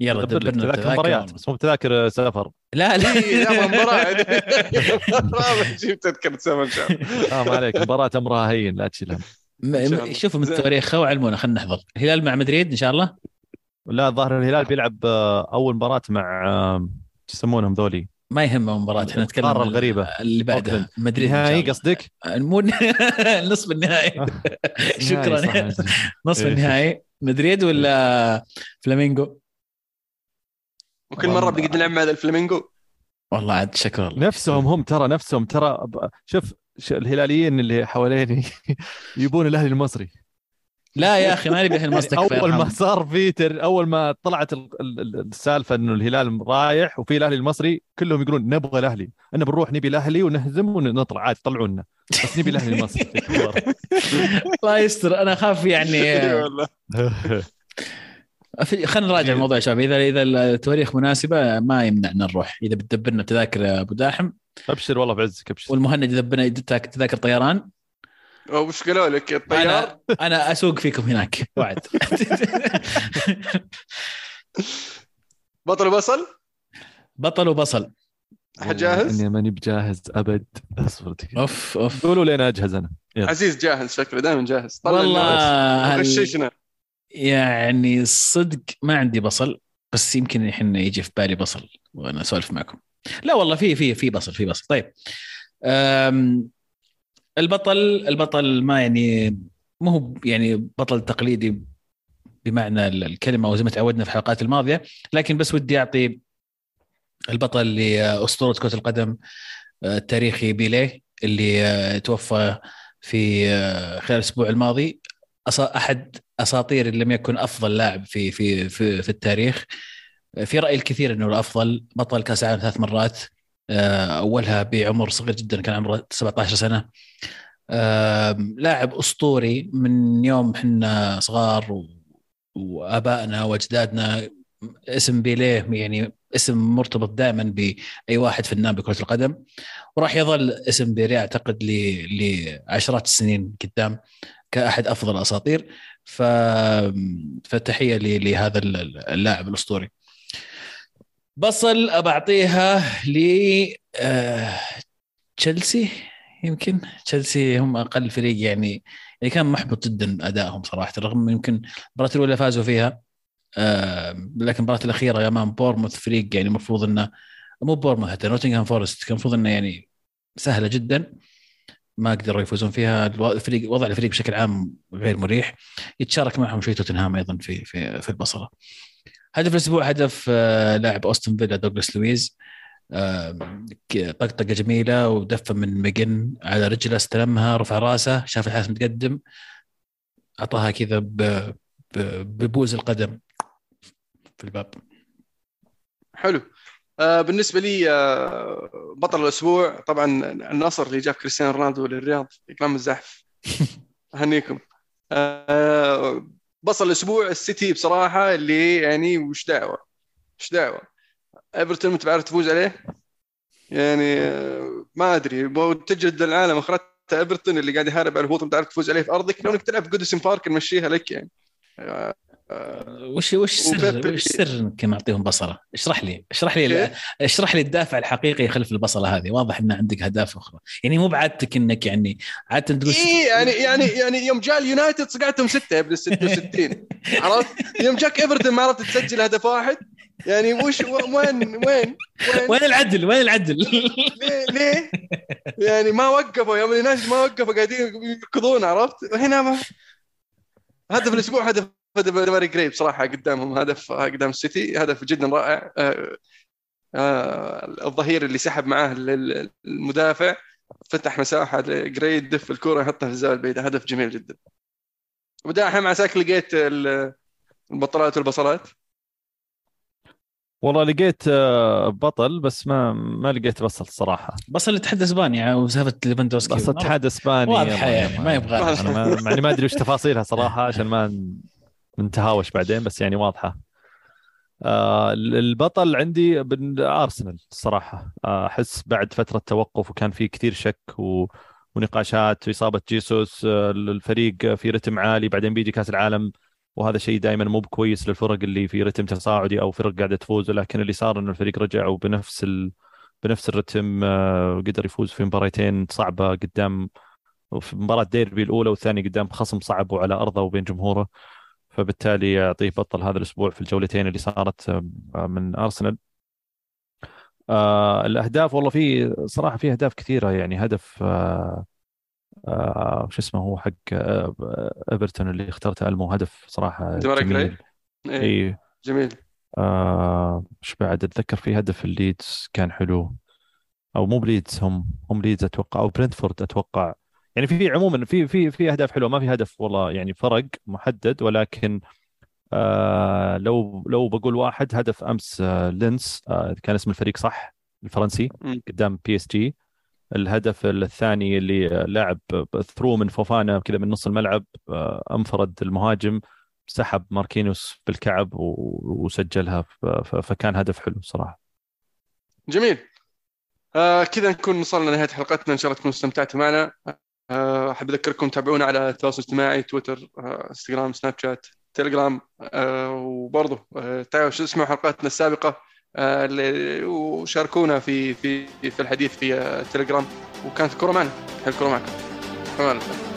يلا دبرنا تذاكر التذاكر. مباريات. بس مو تذاكر سفر. لا لا. اي لا مباراة. مباراه جيب تذكرة سفر. ان شاء الله آه ما عليك. مباراة امرها هين لا تشيلها. شوفوا من. التواريخ وعلمونا خلينا نحضر. الهلال مع مدريد إن شاء الله؟ لا الظاهر الهلال بيلعب آه، أول مباراة مع آه، شو يسمونهم ذولي؟ ما يهمه مباراة إحنا نتكلم القارة عن الغريبة. اللي بعدها. مدريد نهائي. قصدك؟ مو النصف النهائي شكراً. نهائي، صح. نصف. النهائي مدريد ولا فلامينغو وكل مرة بنقعد نلعب مع الفلامينجو والله عاد شكرا نفسهم هم ترى نفسهم ترى شوف ش- الهلاليين اللي حواليني يبون الأهلي المصري لا يا أخي ما نبي أهل مصدق يعني أول ما صار في تر... أول ما طلعت ال- ال- ال- السالفة إنه الهلال رايح وفي الأهلي المصري كلهم يقولون نبغى الأهلي. أنا بنروح نبي الأهلي ونهزم ونطلع عادي طلعونا. بس نبي الأهلي المصري. الله يستر أنا أخاف يعني. والله. في- خلينا نراجع الموضوع يا شباب. إذا إذا التواريخ مناسبة ما يمنعنا نروح. إذا بتدبرنا تذاكر أبو داحم. أبشر والله بعزك أبشر. والمهند يدبرنا تذاكر طيران. وش قالوا لك الطيار أنا أنا أسوق فيكم هناك وعد بطل بصل بطل وبصل. أحد جاهز؟ إني ماني بجاهز أبد. اصبر. أوف أوف. قولوا لين أجهز أنا. يلا. عزيز جاهز شكله دائما جاهز. طلع والله الناس. هل- غششنا. يعني صدق ما عندي بصل بس يمكن الحين يجي في بالي بصل وأنا أسولف معكم. لا والله في في في بصل في بصل. طيب. البطل البطل ما يعني مو هو يعني بطل تقليدي بمعنى ال- الكلمة وزي ما تعودنا في الحلقات الماضية لكن بس ودي أعطي البطل لاسطوره كرة القدم آه، التاريخي بيليه اللي آه، توفى في آه، خلال الأسبوع الماضي. أحد أساطير اللي لم يكن أفضل لاعب في في في, في التاريخ. في رأي الكثير إنه الأفضل بطل كأس العالم ثلاث مرات. آه، أولها بعمر صغير جدا كان عمره 17 سنة. لاعب أسطوري من يوم إحنا صغار وآبائنا وأجدادنا. اسم بيليه يعني اسم مرتبط دائما بأي واحد فنان بكرة القدم. وراح يظل اسم بيليه أعتقد لعشرات السنين قدام كأحد أفضل الأساطير. ف... فتحية لهذا اللاعب الأسطوري. بصل بعطيها ل آه، تشيلسي يمكن تشيلسي هم أقل فريق يعني يعني كان محبط جدا أدائهم صراحة رغم يمكن المباراة الأولى فازوا فيها لكن المباراة الأخيرة أمام بورموث فريق يعني المفروض إنه مو بورنموث حتى نوتنغهام فورست كان المفروض إنه يعني سهلة جدا ما قدروا يفوزون فيها الفريق وضع الفريق بشكل عام غير مريح. يتشارك معهم شوي توتنهام أيضا في في في البصلة هدف الأسبوع هدف آه، لاعب أستون فيلا دوغلاس لويز. آه، طقطقة جميلة ودفة من ميجن على رجله استلمها رفع رأسه شاف الحارس متقدم. أعطاها كذا ببوز القدم في الباب. حلو. آه بالنسبة لي آه بطل الأسبوع طبعا النصر اللي جاب كريستيانو رونالدو للرياض إكرام الزحف. أهنيكم. آه بطل الأسبوع السيتي بصراحة اللي يعني وش دعوة؟ وش دعوة؟ إيفرتون انت بعرف تفوز عليه؟ يعني آه ما أدري. لو تجلد العالم اخرت إيفرتون اللي قاعد يحارب على الهبوط انت تعرف تفوز عليه في أرضك لو انك تلعب في جوديسون بارك نمشيها لك يعني. آه وش وش وبيب- وش السر انك معطيهم بصلة؟ اشرح لي اشرح لي كيف؟ اشرح لي الدافع الحقيقي خلف البصلة هذه واضح إن عندك أهداف أخرى يعني مو بعادتك إنك يعني عادة تقول اي يعني يعني يعني يوم جاء اليونايتد صقعتهم ستة ابن ال 66 عرفت؟ يوم جاك ايفرتون ما عرفت تسجل هدف واحد يعني وش وين وين وين وين العدل وين العدل؟ ليه ليه؟ يعني ما وقفوا يوم اليونايتد ما وقفوا قاعدين يركضون عرفت؟ وهنا ما هدف الأسبوع هدف هدف ماري جري بصراحة قدامهم هدف قدام السيتي هدف جدا رائع. آه، آه، الظهير اللي سحب معاه ال- المدافع فتح مساحة جري يدف الكره يحطها في الزاوية البعيدة. هدف جميل جدا. وداحم عساك لقيت ال- البطلات والبصلات. والله لقيت آه، بطل بس ما ما لقيت بصل الصراحه بصل الاتحاد الاسباني يعني وسالفه ليفاندوسكي. بس اتحاد إسباني واضحه يعني. ما يبغى. يعني ما أدري وش تفاصيلها صراحة عشان ما نتهاوش بعدين بس يعني واضحة. آه البطل عندي ارسنال الصراحه آه، أحس بعد فترة توقف وكان في كثير شك و... ونقاشات واصابه جيسوس آه، الفريق في رتم عالي بعدين بيجي كأس العالم وهذا شيء دائما مو بكويس للفرق اللي في رتم تصاعدي أو فرق قاعدة تفوز لكن اللي صار إنه الفريق رجع وبنفس ال... بنفس الرتم آه، قدر يفوز في مباراتين صعبة قدام في مباراة ديربي الأولى والثانية قدام خصم صعب وعلى أرضه وبين جمهوره. فبالتالي أعطيه بطل هذا الأسبوع في الجولتين اللي صارت آه، من أرسنال. آه الأهداف والله في صراحة في أهداف كثيرة يعني هدف آه آه شو اسمه هو حق آه إيفرتون اللي اخترته ألمو هدف ديمارك جميل. راي. إيه. اي جميل. آه إيش بعد أتذكر في هدف الليدز كان حلو. أو مو بليدز هم هم ليدز أتوقع أو برنتفورد أتوقع. يعني في عموما في في في أهداف حلوة ما في هدف والله يعني فرق محدد ولكن آه لو لو بقول واحد هدف أمس آه لينس آه كان اسم الفريق صح؟ الفرنسي. قدام بي اس جي الهدف الثاني اللي آه، لعب through من فوفانا كذا من نص الملعب آه أنفرد المهاجم سحب ماركينوس بالكعب وسجلها فكان هدف حلو صراحة. جميل. آه كذا نكون وصلنا لنهاية حلقتنا. إن شاء الله تكونوا استمتعتوا معنا. أحب أذكركم تابعونا على التواصل الاجتماعي تويتر آه، إنستغرام سناب شات تليجرام آه، وبرضه آه، تعالوا اسمعوا حلقاتنا السابقة آه، وشاركونا في في في الحديث في آه، التليجرام وكانت الكره معنا. الكره معكم.